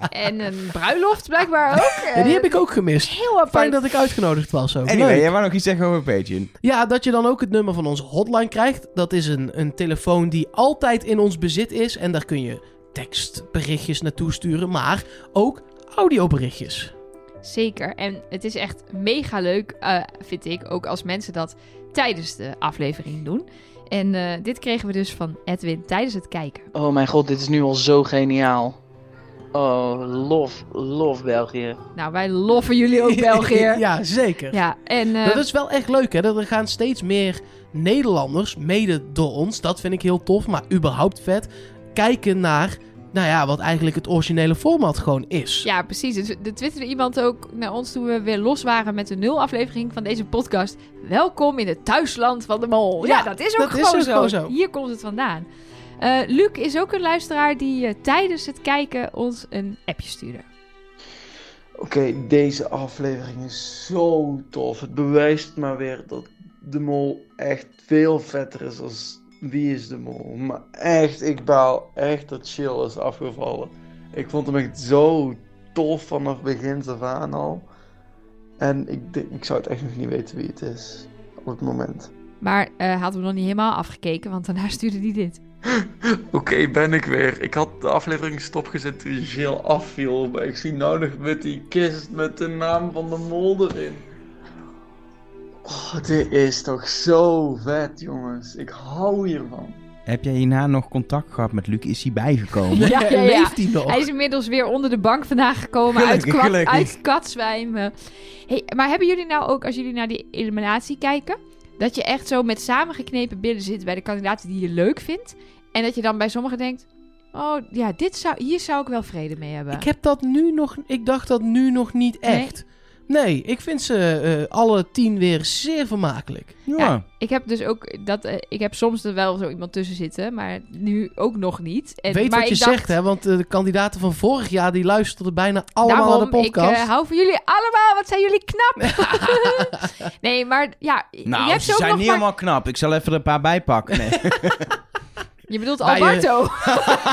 En een bruiloft blijkbaar ook. Ja, die heb ik ook gemist. Heel apart. Fijn dat ik uitgenodigd was ook. Anyway, Leuk. jij wou nog iets zeggen over Patreon. Ja, dat je dan ook het nummer van onze hotline krijgt. Dat is een, een telefoon die altijd in ons bezit is. En daar kun je tekstberichtjes naartoe sturen, maar ook audioberichtjes. Zeker. En het is echt mega leuk, eh, vind ik, ook als mensen dat tijdens de aflevering doen. En eh, dit kregen we dus van Edwin tijdens het kijken. Oh mijn god, dit is nu al zo geniaal. Oh, lof, lof België. Nou, wij loffen jullie ook, [LAUGHS] België. ja, zeker. Ja, en eh, Dat is wel echt leuk, hè? Dat er gaan steeds meer Nederlanders, mede door ons, dat vind ik heel tof, maar überhaupt vet, kijken naar, nou ja, wat eigenlijk het originele format gewoon is. ja, precies. Dus er twitterde iemand ook naar ons toen we weer los waren met de nul aflevering van deze podcast. Welkom in het thuisland van de mol. Ja, Ja, dat is ook, dat is gewoon, ook zo. gewoon zo. Hier komt het vandaan. Eh, Luc is ook een luisteraar die eh, tijdens het kijken ons een appje stuurde. Oké, deze aflevering is zo tof. Het bewijst maar weer dat de mol echt veel vetter is als Wie is de mol. Maar echt, ik baal echt dat Chill is afgevallen. Ik vond hem echt zo tof vanaf begin af aan al. En ik, denk- ik zou het echt nog niet weten wie het is op het moment. Maar eh hadden we nog niet helemaal afgekeken, want daarna [LAUGHS] stuurde hij dit. [LAUGHS] Oké, ben ik weer. Ik had de aflevering stopgezet toen Jill afviel. Maar ik zie nou nog met die kist met de naam van de mol erin. Oh, dit is toch zo vet, jongens. Ik hou hiervan. Heb jij hierna nog contact gehad met Luc? Is hij bijgekomen? Ja, [LAUGHS] ja, ja. Leeft hij nog? Hij is inmiddels weer onder de bank vandaan gekomen uit, Gelukkig, kwad, gelukkig. uit katzwijm. eh. Hey, maar hebben jullie nou ook, als jullie naar die eliminatie kijken, dat je echt zo met samengeknepen billen zit bij de kandidaten die je leuk vindt? En dat je dan bij sommigen denkt, oh ja, dit zou, hier zou ik wel vrede mee hebben. Ik heb dat nu nog, ik dacht dat nu nog niet Nee? echt. Nee, ik vind ze eh, alle tien weer zeer vermakelijk. Ja. Ja. Ik heb dus ook dat, eh, ik heb soms er wel zo iemand tussen zitten, maar nu ook nog niet. En, Weet maar wat je dacht, zegt, hè? Want eh, de kandidaten van vorig jaar die luisterden bijna allemaal Daarom, naar de podcast. ik eh, hou van jullie allemaal. Wat zijn jullie knap. [LAUGHS] nee, maar ja, je Nou, hebt ze ze ook zijn nog niet maar... helemaal knap. Ik zal even er een paar bijpakken. Nee. [LAUGHS] Je bedoelt eh, Alberto?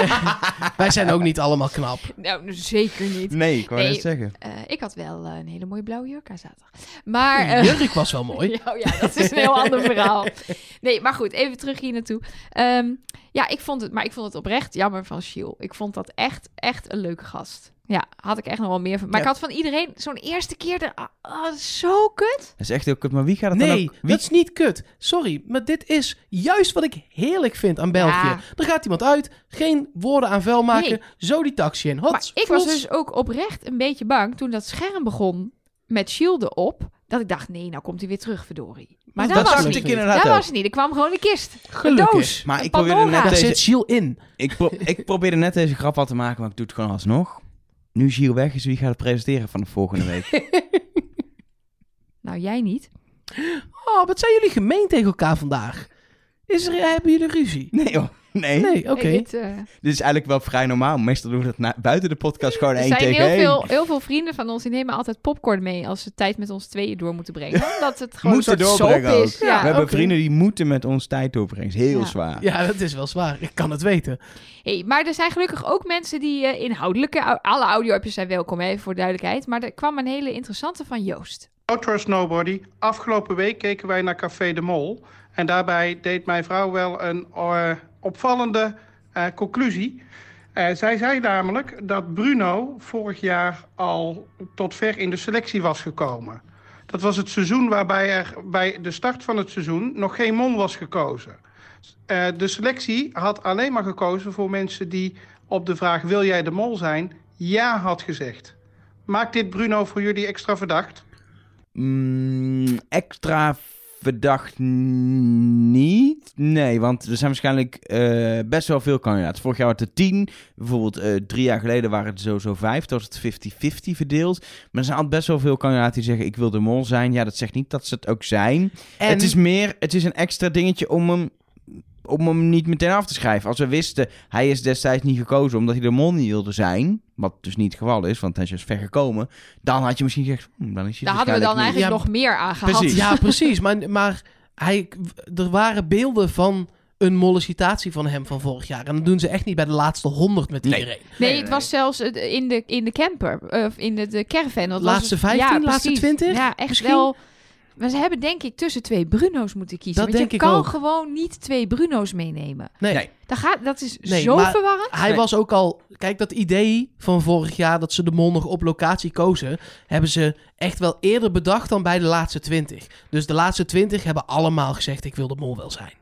[LAUGHS] Wij zijn ook niet allemaal knap. nou, zeker niet. nee, ik wou Nee. net zeggen. Eh, ik had wel eh, een hele mooie blauwe jurk aan zaterdag. Maar... eh, Jurk was wel mooi. [LAUGHS] ja, oh ja, dat is een heel ander verhaal. Nee, maar goed, even terug hier naartoe. Ehm, ja, ik vond het, maar ik vond het oprecht jammer van Shiel. Ik vond dat echt, echt een leuke gast. Ja, had ik echt nog wel meer van. Maar Ja. ik had van iedereen zo'n eerste keer er, ah, dat is zo kut. Dat is echt heel kut. Maar wie gaat het dan Nee, ook... Wie... dat is niet kut. Sorry, maar dit is juist wat ik heerlijk vind aan België. Ja. Er gaat iemand uit, geen woorden aan vuil maken, Nee. zo die taxi in. Hots, maar ik was dus ook oprecht een beetje bang toen dat scherm begon met Shield erop. Dat ik dacht, nee, nou komt hij weer terug, verdorie. Maar Dat was niet. inderdaad Dat ook. was het niet. Er kwam gewoon een kist. Gelukkig. Een doos. Maar een ik probeerde net Daar deze- zit in. Ik, pro- ik probeerde net deze grap al te maken, maar ik doe het gewoon alsnog. Nu Gilles weg is, wie gaat het presenteren van de volgende week? [LAUGHS] Nou, jij niet. Oh, wat zijn jullie gemeen tegen elkaar vandaag? Is er, hebben jullie ruzie? Nee joh, [LAUGHS] nee. Nee, oké. Eh, Dit is eigenlijk wel vrij normaal. Meestal doen we dat na- buiten de podcast [LAUGHS] gewoon er één zijn tegen heel één. veel, heel veel vrienden van ons die nemen altijd popcorn mee als ze tijd met ons tweeën door moeten brengen. [LAUGHS] Omdat het gewoon Moeten een soort soap doorbrengen ook. is. We hebben vrienden die moeten met ons tijd doorbrengen. is heel Ja. zwaar. Ja, dat is wel zwaar. Ik kan het weten. Hey, maar er zijn gelukkig ook mensen die eh, inhoudelijke... Alle audio-appjes zijn welkom, hè, voor duidelijkheid. Maar er kwam een hele interessante van Joost. Trust Nobody. Afgelopen week keken wij naar Café de Mol. En daarbij deed mijn vrouw wel een eh, opvallende eh, conclusie. Eh, zij zei namelijk dat Bruno vorig jaar al tot ver in de selectie was gekomen. Dat was het seizoen waarbij er bij de start van het seizoen nog geen mol was gekozen. De selectie had alleen maar gekozen voor mensen die op de vraag: wil jij de mol zijn? Ja had gezegd. Maakt dit Bruno voor jullie extra verdacht? Mm, extra verdacht niet. Nee, want er zijn waarschijnlijk eh, best wel veel kandidaten. Vorig jaar waren het er tien. Bijvoorbeeld eh, drie jaar geleden waren het sowieso vijf. Toen was het 50-50 verdeeld. Maar er zijn altijd best wel veel kandidaten die zeggen... ik wil de mol zijn. Ja, dat zegt niet dat ze het ook zijn. En Het is meer... Het is een extra dingetje om hem... Om hem niet meteen af te schrijven. Als we wisten, hij is destijds niet gekozen omdat hij de mol niet wilde zijn. Wat dus niet het geval is, want hij is dus ver gekomen. Dan had je misschien gezegd, hm, dan is hij Daar hadden we dan eigenlijk Ja, nog meer aan gehad. precies. Ja, [LAUGHS] precies. Maar, maar hij, er waren beelden van een mollicitatie van hem van vorig jaar. En dat doen ze echt niet bij de laatste honderd met Nee. iedereen. Nee, Nee, het was zelfs het- in de, in de camper, of in de, de caravan. Dat Laatste was, 15, laatste precies. 20? Ja, echt Misschien? wel. Maar ze hebben denk ik tussen twee Bruno's moeten kiezen. Dat want denk je ik kan ook. gewoon niet twee Bruno's meenemen. Nee. Nee. Dat, gaat, dat is Nee, zo maar verwarrend. Hij Nee. was ook al... Kijk, dat idee van vorig jaar dat ze de mol nog op locatie kozen... hebben ze echt wel eerder bedacht dan bij de laatste 20. Dus de laatste 20 hebben allemaal gezegd... ik wil de mol wel zijn.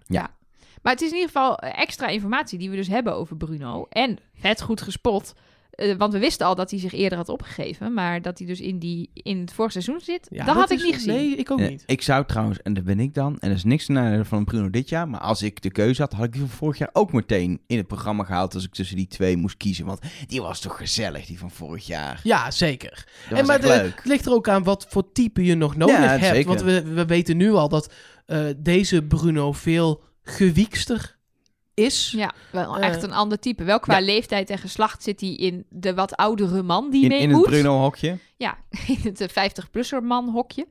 Maar het is in ieder geval extra informatie die we dus hebben over Bruno. En vet goed gespot. Eh, want we wisten al dat hij zich eerder had opgegeven. Maar dat hij dus in, die, in het vorige seizoen zit, Ja, dat had ik niet gezien. Nee, ik ook Ja, niet. ik zou trouwens, en dat ben ik dan, en dat is niks naar van Bruno dit jaar, maar als ik de keuze had, had ik die van vorig jaar ook meteen in het programma gehaald als ik tussen die twee moest kiezen. Want die was toch gezellig, die van vorig jaar. Ja, zeker. Dat en was maar echt de- leuk. het ligt er ook aan wat voor type je nog nodig Ja, hebt. zeker. Want we, we weten nu al dat eh, deze Bruno veel gewiekster is. Ja, wel Eh, echt een ander type. Wel qua ja. leeftijd en geslacht zit hij in de wat oudere man die In, mee in het. Bruno-hokje. Ja, [LAUGHS] in het eh, 50-plusser man hokje.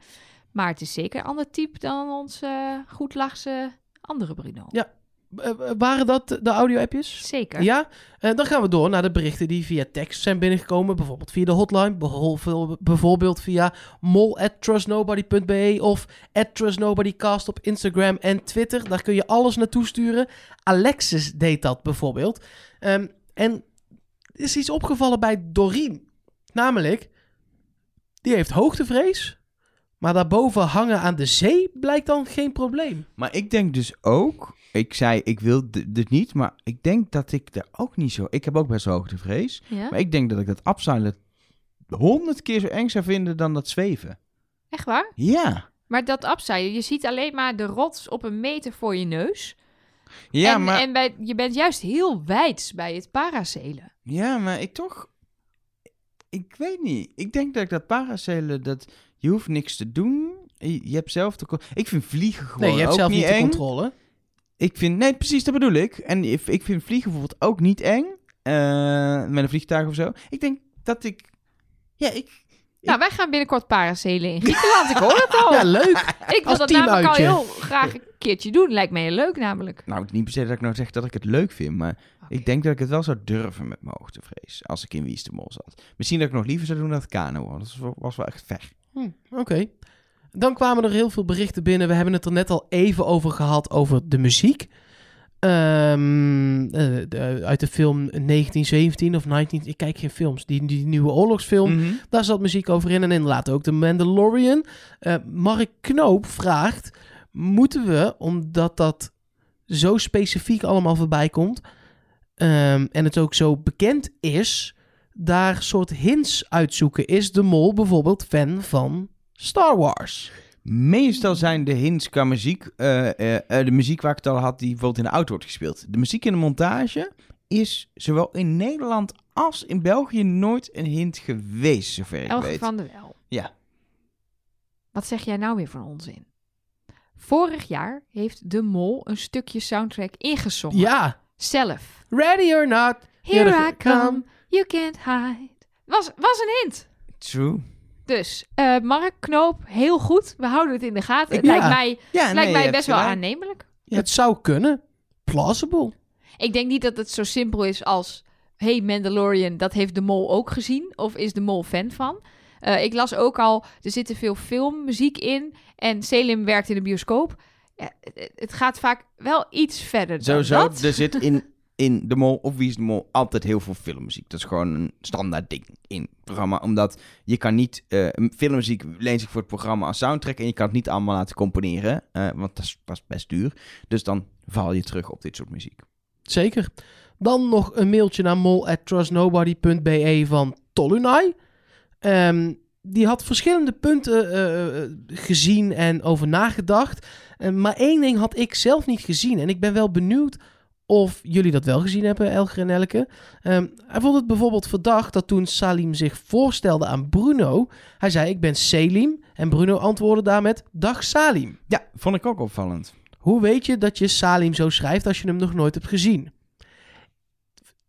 Maar het is zeker een ander type dan ons eh goedlachse andere Bruno. Ja. Eh, eh, waren dat de audio-appjes? Zeker. Ja, Eh, dan gaan we door naar de berichten die via tekst zijn binnengekomen. Bijvoorbeeld via de hotline, bijvoorbeeld, bijvoorbeeld via mol@trustnobody.be of @trustnobodycast op Instagram en Twitter. Daar kun je alles naartoe sturen. Alexis deed dat bijvoorbeeld. Ehm, en is iets opgevallen bij Doreen. Namelijk, die heeft hoogtevrees, maar daarboven hangen aan de zee blijkt dan geen probleem. Maar ik denk dus ook, ik zei ik wil dit niet, maar ik denk dat ik er ook niet zo, ik heb ook best wel hoogtevrees. Ja? Maar ik denk dat ik dat abseilen honderd keer zo eng zou vinden dan dat zweven. Echt waar? Ja. Maar dat afzeilen, je ziet alleen maar de rots op een meter voor je neus. Ja, en maar... en bij, je bent juist heel wijds bij het paracelen. Ja, maar ik toch... Ik weet niet. Ik denk dat ik dat paracelen, dat... Je hoeft niks te doen. Je, je hebt zelf de... Ik vind vliegen gewoon Nee, je hebt zelf niet niet de eng. controle. Ik vind... Nee, precies, dat bedoel ik. En ik, vind vliegen bijvoorbeeld ook niet eng. eh, met een vliegtuig of zo. Ik denk dat ik... Ja, ik... Nou, wij gaan binnenkort paracelen in Griekenland. Ik hoor het al. [LAUGHS] Ja, leuk. ik wil dat namelijk al heel graag een keertje doen. Lijkt mij heel leuk namelijk. Nou, niet per se dat ik nou zeg dat ik het leuk vind, maar ik denk dat ik het wel zou durven met mijn hoogtevrees. Als ik in Wie is de Mol zat. Misschien dat ik nog liever zou doen dan het kano, want dat was wel- was wel echt ver. Hm, Oké. Dan kwamen er heel veel berichten binnen. We hebben het er net al even over gehad, over de muziek. De- uit de film 1917 of 19... Ik kijk geen films. Die, die nieuwe oorlogsfilm. Mhm. Daar zat muziek over in. En inderdaad ook de Mandalorian. Eh, Mark Knoop vraagt... Moeten we, omdat dat zo specifiek allemaal voorbij komt... ehm, en het ook zo bekend is... daar soort hints uitzoeken? Is de mol bijvoorbeeld fan van Star Wars? Meestal zijn de hints qua muziek, eh, eh, eh, de muziek waar ik het al had, die bijvoorbeeld in de auto wordt gespeeld. De muziek in de montage is zowel in Nederland als in België nooit een hint geweest, zover ik Elge weet. van der Wel. Ja. Wat zeg jij nou weer van onzin? Vorig jaar heeft De Mol een stukje soundtrack ingezongen. Ja. Zelf. Ready or not. Here Here I come, you can't hide. Was, was een hint. True. Dus, eh, Mark Knoop, heel goed. We houden het in de gaten. Het Ja. lijkt mij, Ja, lijkt nee, mij best wel aannemelijk. Het zou kunnen. Plausible. Ik denk niet dat het zo simpel is als... Hey, Mandalorian, dat heeft de mol ook gezien. Of is de mol fan van? Eh, ik las ook al, er zit te veel filmmuziek in. En Selim werkt in de bioscoop. Ja, het, gaat vaak wel iets verder dan Sowieso, dat. er zit in, [LAUGHS] in de mol of wie is de mol altijd heel veel filmmuziek. Dat is gewoon een standaard ding in programma. Omdat je kan niet, eh, filmmuziek leent zich voor het programma als soundtrack en je kan het niet allemaal laten componeren. eh, want dat is, best duur. Dus dan val je terug op dit soort muziek. Zeker. Dan nog een mailtje naar mol.trustnobody.be van Tolunai. Ehm, die had verschillende punten eh, gezien en over nagedacht. Eh, maar één ding had ik zelf niet gezien. En ik ben wel benieuwd of jullie dat wel gezien hebben, Elger en Elke. Ehm, hij vond het bijvoorbeeld verdacht dat toen Salim zich voorstelde aan Bruno... Hij zei, ik ben Selim. En Bruno antwoordde daar met, dag Salim. Ja, vond ik ook opvallend. Hoe weet je dat je Salim zo schrijft als je hem nog nooit hebt gezien?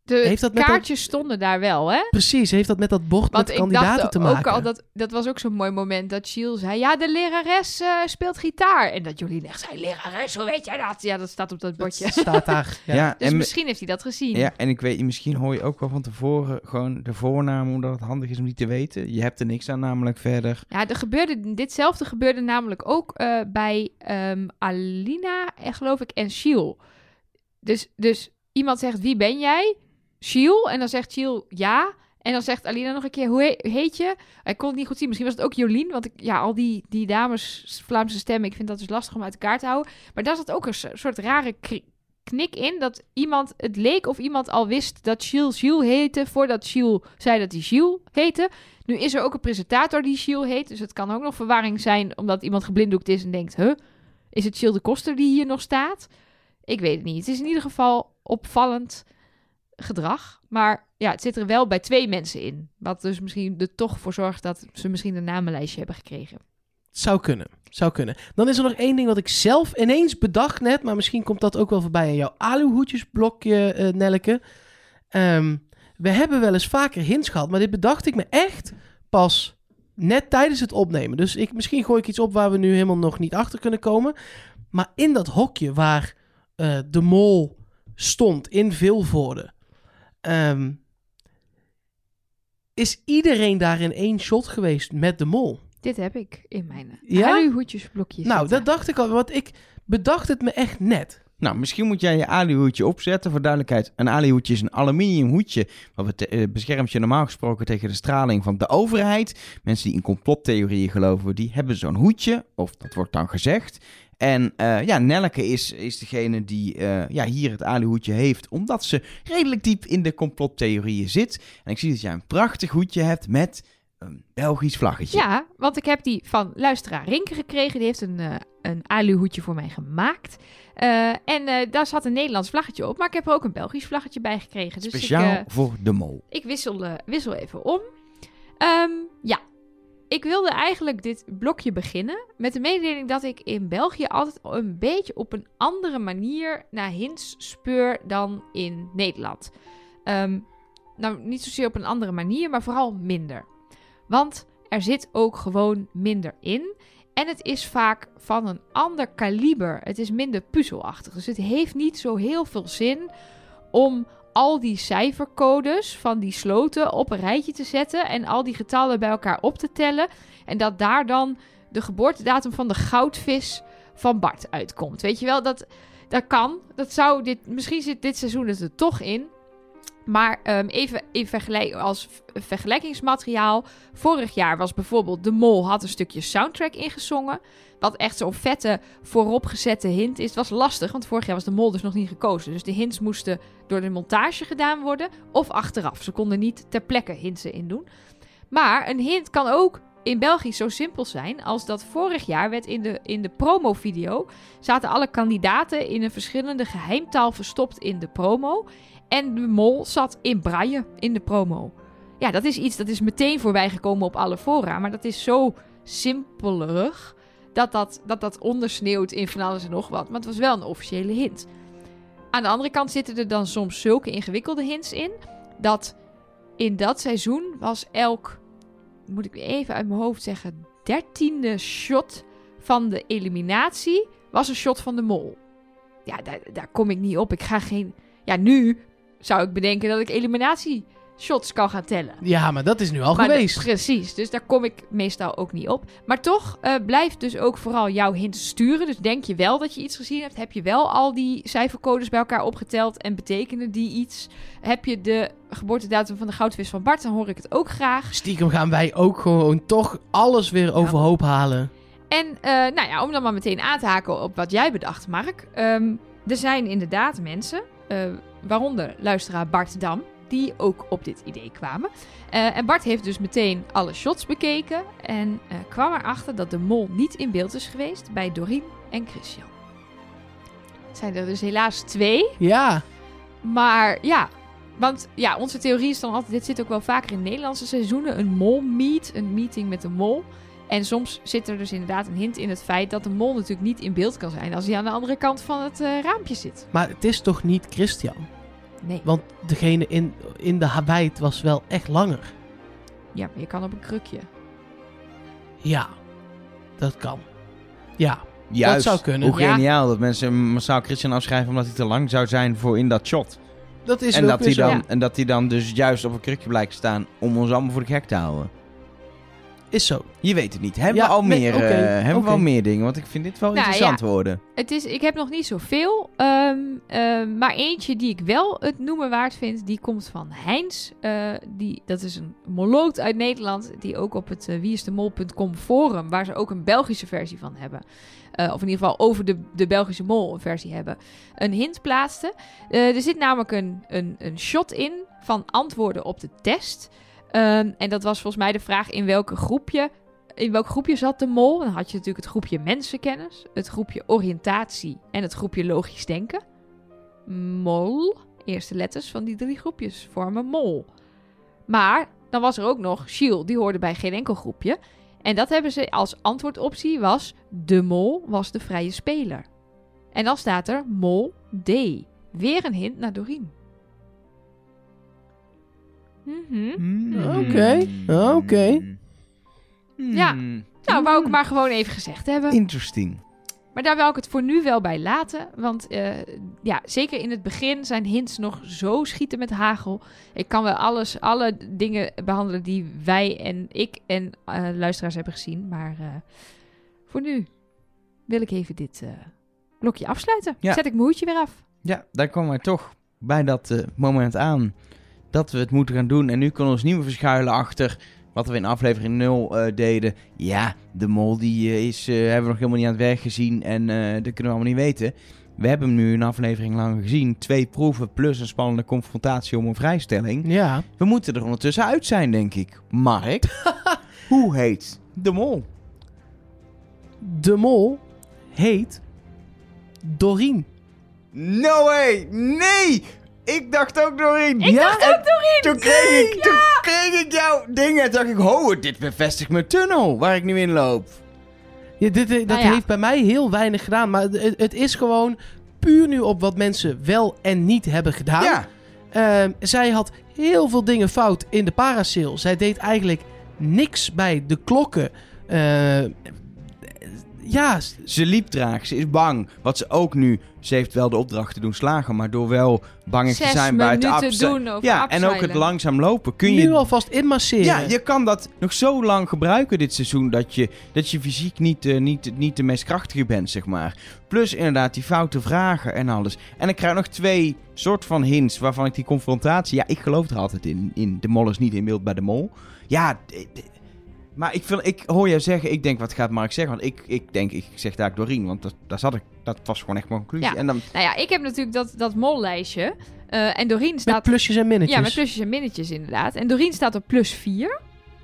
De Heeft dat kaartjes stonden daar wel, hè? Precies, heeft dat met dat bord Want met ik kandidaten dacht te ook maken? al, dat, dat was ook zo'n mooi moment dat Shiel zei... Ja, de lerares eh, speelt gitaar. En dat Jolien echt zei, lerares, hoe weet jij dat? Ja, dat staat op dat bordje. Staat daar. [LAUGHS] Ja, Ja. Dus en, misschien heeft hij dat gezien. ja, en ik weet, misschien hoor je ook wel van tevoren gewoon de voornaam, omdat het handig is om die te weten. Je hebt er niks aan namelijk verder. Ja, er gebeurde, ditzelfde gebeurde namelijk ook eh, bij ehm, Alina, en geloof ik, en Shiel. Dus, dus iemand zegt, wie ben jij? Shiel. En dan zegt Shiel, ja. En dan zegt Alina nog een keer, hoe he- heet je? Hij kon het niet goed zien. Misschien was het ook Jolien. Want ik, ja, al die, die dames Vlaamse stemmen, ik vind dat dus lastig om uit elkaar te houden. Maar daar zat ook een so- soort rare knik in. Dat iemand, het leek of iemand al wist dat Shiel Shiel heette, voordat Shiel zei dat hij Shiel heette. Nu is er ook een presentator die Shiel heet. Dus het kan ook nog verwarring zijn omdat iemand geblinddoekt is en denkt... Huh, is het Shiel de Koster die hier nog staat? Ik weet het niet. Het is in ieder geval opvallend gedrag. Maar ja, het zit er wel bij twee mensen in. Wat dus misschien er toch voor zorgt dat ze misschien een namenlijstje hebben gekregen. Zou kunnen, zou kunnen. Dan is er nog één ding wat ik zelf ineens bedacht net, maar misschien komt dat ook wel voorbij in jouw aluhoedjesblokje, eh Nelleke. Ehm, we hebben wel eens vaker hints gehad, maar dit bedacht ik me echt pas net tijdens het opnemen. Dus ik, misschien gooi ik iets op waar we nu helemaal nog niet achter kunnen komen. Maar in dat hokje waar eh, de mol stond in Vilvoorde, ehm, is iedereen daar in één shot geweest met de mol. Dit heb ik in mijn Ja? Nou, zitten. dat dacht ik al, want ik bedacht het me echt net. Nou, misschien moet jij je alihoedje opzetten. Voor duidelijkheid, een alihoedje is een aluminium hoedje. Wat eh, beschermt je normaal gesproken tegen de straling van de overheid. Mensen die in complottheorieën geloven, die hebben zo'n hoedje. Of dat wordt dan gezegd. En eh, ja, Nelleke is, is degene die eh, ja, hier het alihoedje heeft. Omdat ze redelijk diep in de complottheorieën zit. En ik zie dat jij een prachtig hoedje hebt met een Belgisch vlaggetje. Ja, want ik heb die van luisteraar Rinke gekregen. Die heeft een, eh een aluhoedje voor mij gemaakt. En daar zat een Nederlands vlaggetje op. Maar ik heb er ook een Belgisch vlaggetje bij gekregen. Dus Speciaal ik, voor de mol. ik wissel, wissel even om. Ehm, ja, ik wilde eigenlijk dit blokje beginnen met de mededeling dat ik in België altijd een beetje op een andere manier naar hints speur dan in Nederland. Ehm, nou, niet zozeer op een andere manier, maar vooral minder. Want er zit ook gewoon minder in. En het is vaak van een ander kaliber. Het is minder puzzelachtig. Dus het heeft niet zo heel veel zin om al die cijfercodes van die sloten op een rijtje te zetten en al die getallen bij elkaar op te tellen. En dat daar dan de geboortedatum van de goudvis van Bart uitkomt. Weet je wel, dat, dat kan. Dat zou dit, misschien zit dit seizoen het er toch in. Maar ehm, even, even vergelijk, als vergelijkingsmateriaal. Vorig jaar was bijvoorbeeld De Mol had een stukje soundtrack ingezongen. Wat echt zo'n vette vooropgezette hint is. Het was lastig, want vorig jaar was De Mol dus nog niet gekozen. Dus de hints moesten door de montage gedaan worden of achteraf. Ze konden niet ter plekke hints in doen. Maar een hint kan ook in België zo simpel zijn als dat vorig jaar werd in de, in de promovideo... zaten alle kandidaten in een verschillende geheimtaal verstopt in de promo... En de mol zat in braille in de promo. Ja, dat is iets dat is meteen voorbij gekomen op alle fora. Maar dat is zo simpelig dat dat, dat, dat ondersneeuwt in van alles en nog wat. Maar het was wel een officiële hint. Aan de andere kant zitten er dan soms zulke ingewikkelde hints in. Dat in dat seizoen was elk, moet ik even uit mijn hoofd zeggen, dertiende shot van de eliminatie was een shot van de mol. Ja, daar, daar kom ik niet op. Ik ga geen... Ja, nu zou ik bedenken dat ik eliminatie shots kan gaan tellen. Ja, maar dat is nu al Maar geweest. precies, dus daar kom ik meestal ook niet op. Maar toch, eh blijf dus ook vooral jouw hints sturen. Dus denk je wel dat je iets gezien hebt? Heb je wel al die cijfercodes bij elkaar opgeteld en betekenen die iets? Heb je de geboortedatum van de goudvis van Bart? Dan hoor ik het ook graag. Stiekem gaan wij ook gewoon toch alles weer overhoop halen. En eh, nou ja, om dan maar meteen aan te haken op wat jij bedacht, Mark. Ehm, er zijn inderdaad mensen, eh, waaronder luisteraar Bart Dam, die ook op dit idee kwamen. Eh, en Bart heeft dus meteen alle shots bekeken en eh, kwam erachter dat de mol niet in beeld is geweest bij Doreen en Christian. Het zijn er dus helaas twee, Ja, maar ja... Want ja, onze theorie is dan altijd, dit zit ook wel vaker in Nederlandse seizoenen, een mol-meet, een meeting met de mol. En soms zit er dus inderdaad een hint in het feit dat de mol natuurlijk niet in beeld kan zijn als hij aan de andere kant van het eh, raampje zit. maar het is toch niet Christian? Nee. Want degene in, in de habijt was wel echt langer. Ja, maar je kan op een krukje. Ja, dat kan. Ja, Juist. zou kunnen. Hoe Ja. geniaal dat mensen massaal Christian afschrijven omdat hij te lang zou zijn voor in dat shot. dat is en, dat hij dan, Ja. en dat hij dan dus juist op een krukje blijkt te staan om ons allemaal voor de gek te houden. Is zo. Je weet het niet. Hebben Ja, we al nee, meer, eh, hebben we al meer dingen? Want ik vind dit wel Nou, interessant worden. Het is, ik heb nog niet zoveel, ehm, ehm, maar eentje die ik wel het noemen waard vind, die komt van Heinz. Eh, die, dat is een moloot uit Nederland, die ook op het uh, wieisdemol.com forum, waar ze ook een Belgische versie van hebben, eh, of in ieder geval over de, de Belgische mol een versie hebben, een hint plaatste. Eh, er zit namelijk een, een, een shot in van antwoorden op de test. Ehm, en dat was volgens mij de vraag in welke groepje in welk groepje zat de mol? Dan had je natuurlijk het groepje mensenkennis, het groepje oriëntatie en het groepje logisch denken. Mol, eerste letters van die drie groepjes vormen mol. Maar dan was er ook nog Shiel, die hoorde bij geen enkel groepje. En dat hebben ze als antwoordoptie was de mol was de vrije speler. En dan staat er mol D. Weer een hint naar Doreen. Mhm. Hmm. Oké, oké. Ja. Hmm. Nou, wou ik maar gewoon even gezegd hebben. Interesting. Maar daar wil ik het voor nu wel bij laten. Want eh, ja, zeker in het begin zijn hints nog zo schieten met hagel. Ik kan wel alles, alle dingen behandelen die wij en ik en eh, luisteraars hebben gezien. Maar eh, voor nu wil ik even dit eh, blokje afsluiten. Ja. Zet ik mijn hoedje weer af. Ja, daar komen wij toch bij dat eh, moment aan dat we het moeten gaan doen. En nu kunnen we ons niet meer verschuilen achter wat we in aflevering 0 eh, deden. Ja, de mol die eh, is, eh, hebben we nog helemaal niet aan het werk gezien en dat kunnen we allemaal niet weten. We hebben hem nu een aflevering lang gezien. Twee proeven plus een spannende confrontatie om een vrijstelling. Ja. We moeten er ondertussen uit zijn, denk ik. Mark, [LAUGHS] hoe heet de mol? De mol heet Doreen. No way! Nee! Ik dacht ook Doreen. Ik dacht ook Doreen! Toen kreeg, ik, toen kreeg ik jouw dingen en dacht ik, oh, dit bevestigt mijn tunnel waar ik nu in loop. Ja, dit, dit- dat Nou ja. heeft bij mij heel weinig gedaan. Maar het, het is gewoon puur nu op wat mensen wel en niet hebben gedaan. Ja, Ehm, zij had heel veel dingen fout in de parasail. Zij deed eigenlijk niks bij de klokken. Ehm, ja, ze liep traag, ze is bang. Wat ze ook nu, ze heeft wel de opdracht te doen slagen, maar door wel bang te zijn bij het Ja, en ook het langzaam lopen. Kun nu je alvast inmasseren. Ja, je kan dat nog zo lang gebruiken dit seizoen dat je, dat je fysiek niet, eh, niet, niet de meest krachtige bent, zeg maar. Plus inderdaad die foute vragen en alles. En ik krijg nog twee soort van hints waarvan ik die confrontatie... Ja, ik geloof er altijd in. in de mol is niet in beeld bij de mol. Ja, maar ik, vind, ik hoor jou zeggen, ik denk wat gaat Mark zeggen? Want ik, ik denk, ik zeg daar Doreen, want dat, daar zat ik, dat was gewoon echt mijn conclusie. Ja. En dan, Nou ja, ik heb natuurlijk dat, dat mollijstje. eh, en Doreen Met staat plusjes en minnetjes. Ja, met plusjes en minnetjes inderdaad. En Doreen staat op plus 4.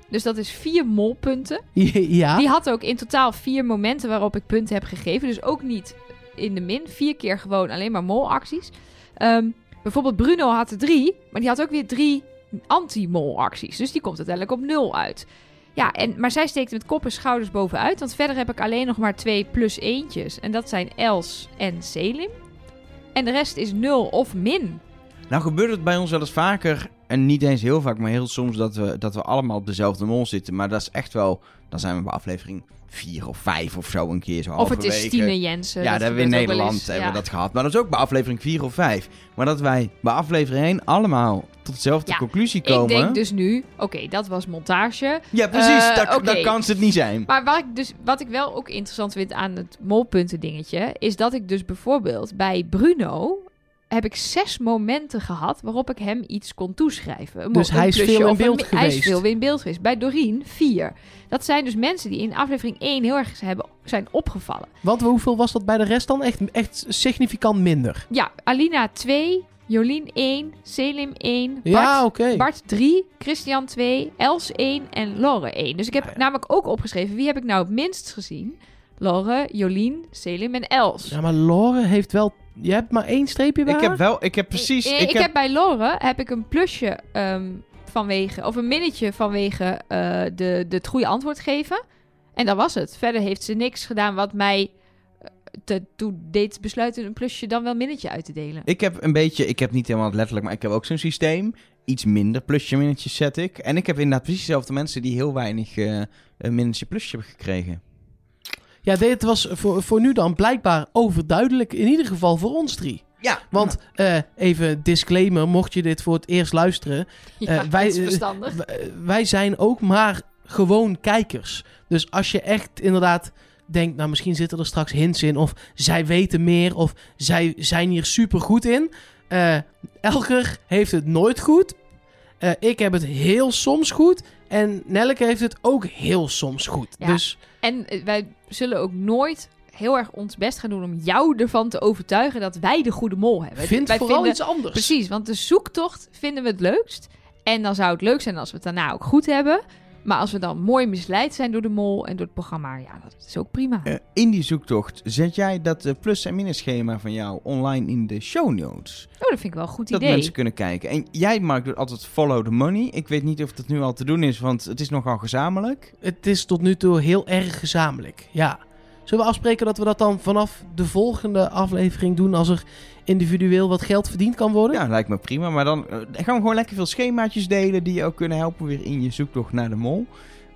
Dus dat is vier molpunten. [LAUGHS] Ja. Die had ook in totaal vier momenten waarop ik punten heb gegeven. Dus ook niet in de min. Vier keer gewoon alleen maar molacties. Ehm bijvoorbeeld Bruno had er drie. Maar die had ook weer drie anti-molacties. Dus die komt uiteindelijk op nul uit. Ja, en, maar zij steekt met kop en schouders bovenuit. Want verder heb ik alleen nog maar twee plus eentjes. En dat zijn Els en Selim. En de rest is nul of min. Nou gebeurt het bij ons wel eens vaker. En niet eens heel vaak, maar heel soms dat we, dat we allemaal op dezelfde mol zitten. Maar dat is echt wel, dan zijn we bij aflevering vier of vijf of zo een keer zo Of het is. Stine Jensen. Ja, dat dat hebben we in Nederland eens. hebben we dat gehad. Maar dat is ook bij aflevering 4 of 5. Maar dat wij bij aflevering 1 allemaal tot dezelfde Ja, conclusie komen. Ik denk dus nu, oké, dat was montage. Ja, precies. Eh, dat, oké. dat kan het niet zijn. Maar wat ik, dus, wat ik wel ook interessant vind aan het molpunten dingetje... is dat ik dus bijvoorbeeld bij Bruno... heb ik zes momenten gehad waarop ik hem iets kon toeschrijven. Een Dus een hij is veel in een beeld Hij is geweest. veel in beeld geweest. Bij Doreen vier. Dat zijn dus mensen die in aflevering 1 heel erg hebben, zijn opgevallen. Want hoeveel was dat bij de rest dan? Echt, echt significant minder. Ja, Alina 2, Jolien 1, Selim 1, Bart, Ja. Bart 3, Christian 2, Els 1 en Lore 1. Dus ik heb Ja, ja. namelijk ook opgeschreven wie heb ik nou het minst gezien. Lore, Jolien, Selim en Els. Ja, maar Lore heeft wel... Je hebt maar één streepje bij Ik haar? heb wel, ik heb precies. Ik, Ik, ik heb... bij Lore heb ik een plusje ehm, vanwege, of een minnetje vanwege eh, de, de het goede antwoord geven. En dat was het. Verder heeft ze niks gedaan wat mij eh, te, toe deed besluiten een plusje dan wel minnetje uit te delen. Ik heb een beetje, ik heb niet helemaal letterlijk, maar ik heb ook zo'n systeem. Iets minder plusje minnetjes zet ik. En ik heb inderdaad precies dezelfde mensen die heel weinig eh een minnetje plusje hebben gekregen. Ja, dit was voor, voor nu dan blijkbaar overduidelijk. In ieder geval voor ons drie. Ja, Want eh, even disclaimer, mocht je dit voor het eerst luisteren. Ja, Eh, wij- dat is verstandig. w- wij zijn ook maar gewoon kijkers. Dus als je echt inderdaad denkt, nou misschien zitten er straks hints in. Of zij weten meer. Of zij zijn hier super goed in. eh Elker heeft het nooit goed. Eh, ik heb het heel soms goed. En Nelleke heeft het ook heel soms goed. Ja. Dus En eh, wij zullen ook nooit heel erg ons best gaan doen om jou ervan te overtuigen dat wij de goede mol hebben. vind wij vooral vinden, iets anders. Precies, want de zoektocht vinden we het leukst. En dan zou het leuk zijn als we het daarna ook goed hebben. Maar als we dan mooi misleid zijn door de mol en door het programma, ja, dat is ook prima. Eh, in die zoektocht zet jij dat eh, plus- en minusschema van jou online in de show notes. Oh, dat vind ik wel een goed Dat idee. mensen kunnen kijken. En jij, Mark, doet altijd follow the money. Ik weet niet of dat nu al te doen is, want het is nogal gezamenlijk. Het is tot nu toe heel erg gezamenlijk. Ja. Zullen we afspreken dat we dat dan vanaf de volgende aflevering doen als er individueel wat geld verdiend kan worden? Ja, lijkt me prima. Maar dan eh, gaan we gewoon lekker veel schemaatjes delen die je ook kunnen helpen weer in je zoektocht naar de mol.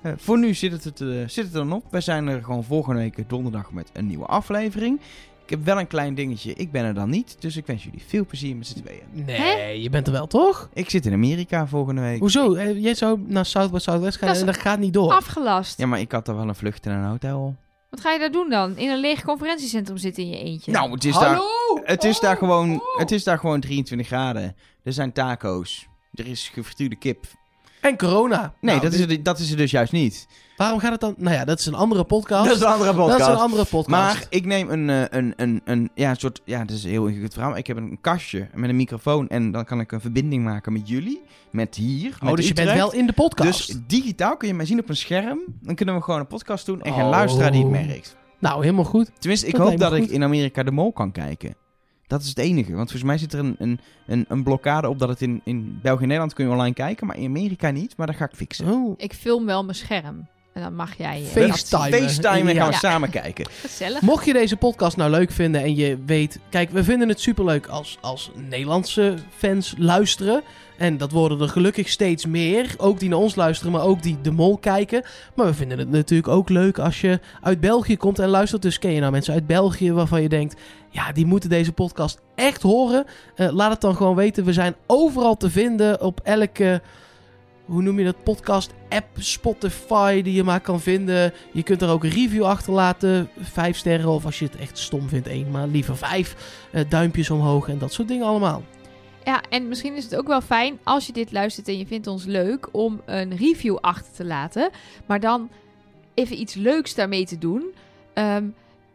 Eh, voor nu zit het, het, eh, zit het er dan op. Wij zijn er gewoon volgende week donderdag met een nieuwe aflevering. Ik heb wel een klein dingetje. Ik ben er dan niet. Dus ik wens jullie veel plezier met z'n tweeën. Nee, je bent er wel toch? Ik zit in Amerika volgende week. Hoezo? Eh, Jij zou naar South by Southwest gaan Dat en dat gaat niet door. Afgelast. Ja, maar ik had daar wel een vlucht en een hotel. Wat ga je daar doen dan? In een leeg conferentiecentrum zitten in je eentje? Nou, het is daar... Het is, daar Oh, gewoon, oh. het is daar gewoon 23 graden. Er zijn taco's. Er is gefrituurde kip. En corona. Nee, Nou, dat, is er, dat is er dus juist niet. Waarom gaat het dan? Nou ja, dat is een andere podcast. een andere Dat is een andere podcast. Maar ik neem een, eh, een, een, een, ja, een soort, ja, het is een heel ingewikkeld verhaal. maar Ik heb een kastje met een microfoon en dan kan ik een verbinding maken met jullie. Met hier. oh, met dus je bent wel in de podcast. Dus digitaal kun je mij zien op een scherm. Dan kunnen we gewoon een podcast doen en geen Oh. luisteraar die het merkt. Nou, helemaal goed. Tenminste, ik Dat hoop dat ik goed. in Amerika de mol kan kijken. Dat is het enige. Want volgens mij zit er een, een, een, een blokkade op dat het in, in België en Nederland kun je online kijken, maar in Amerika niet. Maar dat ga ik fixen. Oh. Ik film wel mijn scherm. En dan mag jij... eh, FaceTime. FaceTime en gaan we Ja. samen kijken. [LAUGHS] Gezellig. Mocht je deze podcast nou leuk vinden en je weet... Kijk, we vinden het superleuk als, als Nederlandse fans luisteren. En dat worden er gelukkig steeds meer. Ook die naar ons luisteren, maar ook die de mol kijken. Maar we vinden het natuurlijk ook leuk als je uit België komt en luistert. Dus ken je nou mensen uit België waarvan je denkt... Ja, die moeten deze podcast echt horen. Eh, laat het dan gewoon weten. We zijn overal te vinden op elke... Hoe noem je dat? Podcast app, Spotify die je maar kan vinden. Je kunt er ook een review achterlaten. Vijf sterren of als je het echt stom vindt één. Maar liever vijf. Eh, duimpjes omhoog en dat soort dingen allemaal. Ja, en misschien is het ook wel fijn als je dit luistert en je vindt ons leuk om een review achter te laten. Maar dan even iets leuks daarmee te doen. Ehm,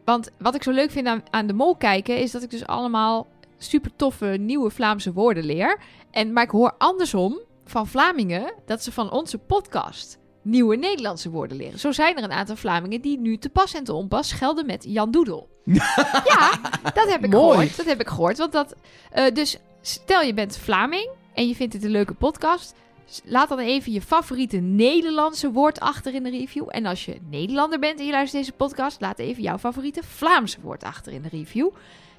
want wat ik zo leuk vind aan, aan de mol kijken is dat ik dus allemaal super toffe nieuwe Vlaamse woorden leer. En, maar ik hoor andersom van Vlamingen dat ze van onze podcast nieuwe Nederlandse woorden leren. Zo zijn er een aantal Vlamingen die nu te pas en te onpas schelden met Jan Doedel. [LAUGHS] ja, dat heb ik Mooi. gehoord. Dat heb ik gehoord. Want dat, eh, dus stel je bent Vlaming en je vindt dit een leuke podcast. Laat dan even je favoriete Nederlandse woord achter in de review. En als je Nederlander bent en je luistert deze podcast, laat even jouw favoriete Vlaamse woord achter in de review.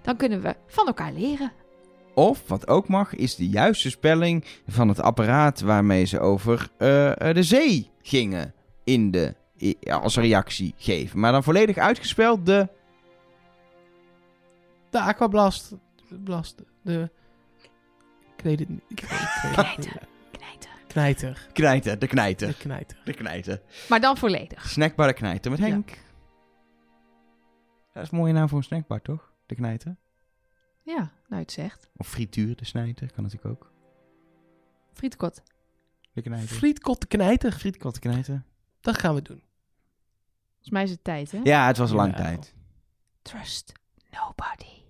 Dan kunnen we van elkaar leren. Of, wat ook mag, is de juiste spelling van het apparaat waarmee ze over eh, eh, de zee gingen in de, als reactie geven. Maar dan volledig uitgespeld de... De Aquablast. Blast. De... Ik weet het niet. Ik weet het niet. Knijter. Knijter. Knijter, de De knijter. knijter. De knijter. Maar dan volledig. Snackbar de knijter met Ja. Henk. Dat is een mooie naam voor een snackbar, toch? De knijter. Ja, nou je het zegt. Of frituur de snijter, kan natuurlijk ook. Frietkot. De knijter. Frietkot de knijter. Frietkot de knijter. Dat gaan we doen. Volgens mij is het tijd, hè? Ja, het was Ja. tijd. Trust nobody.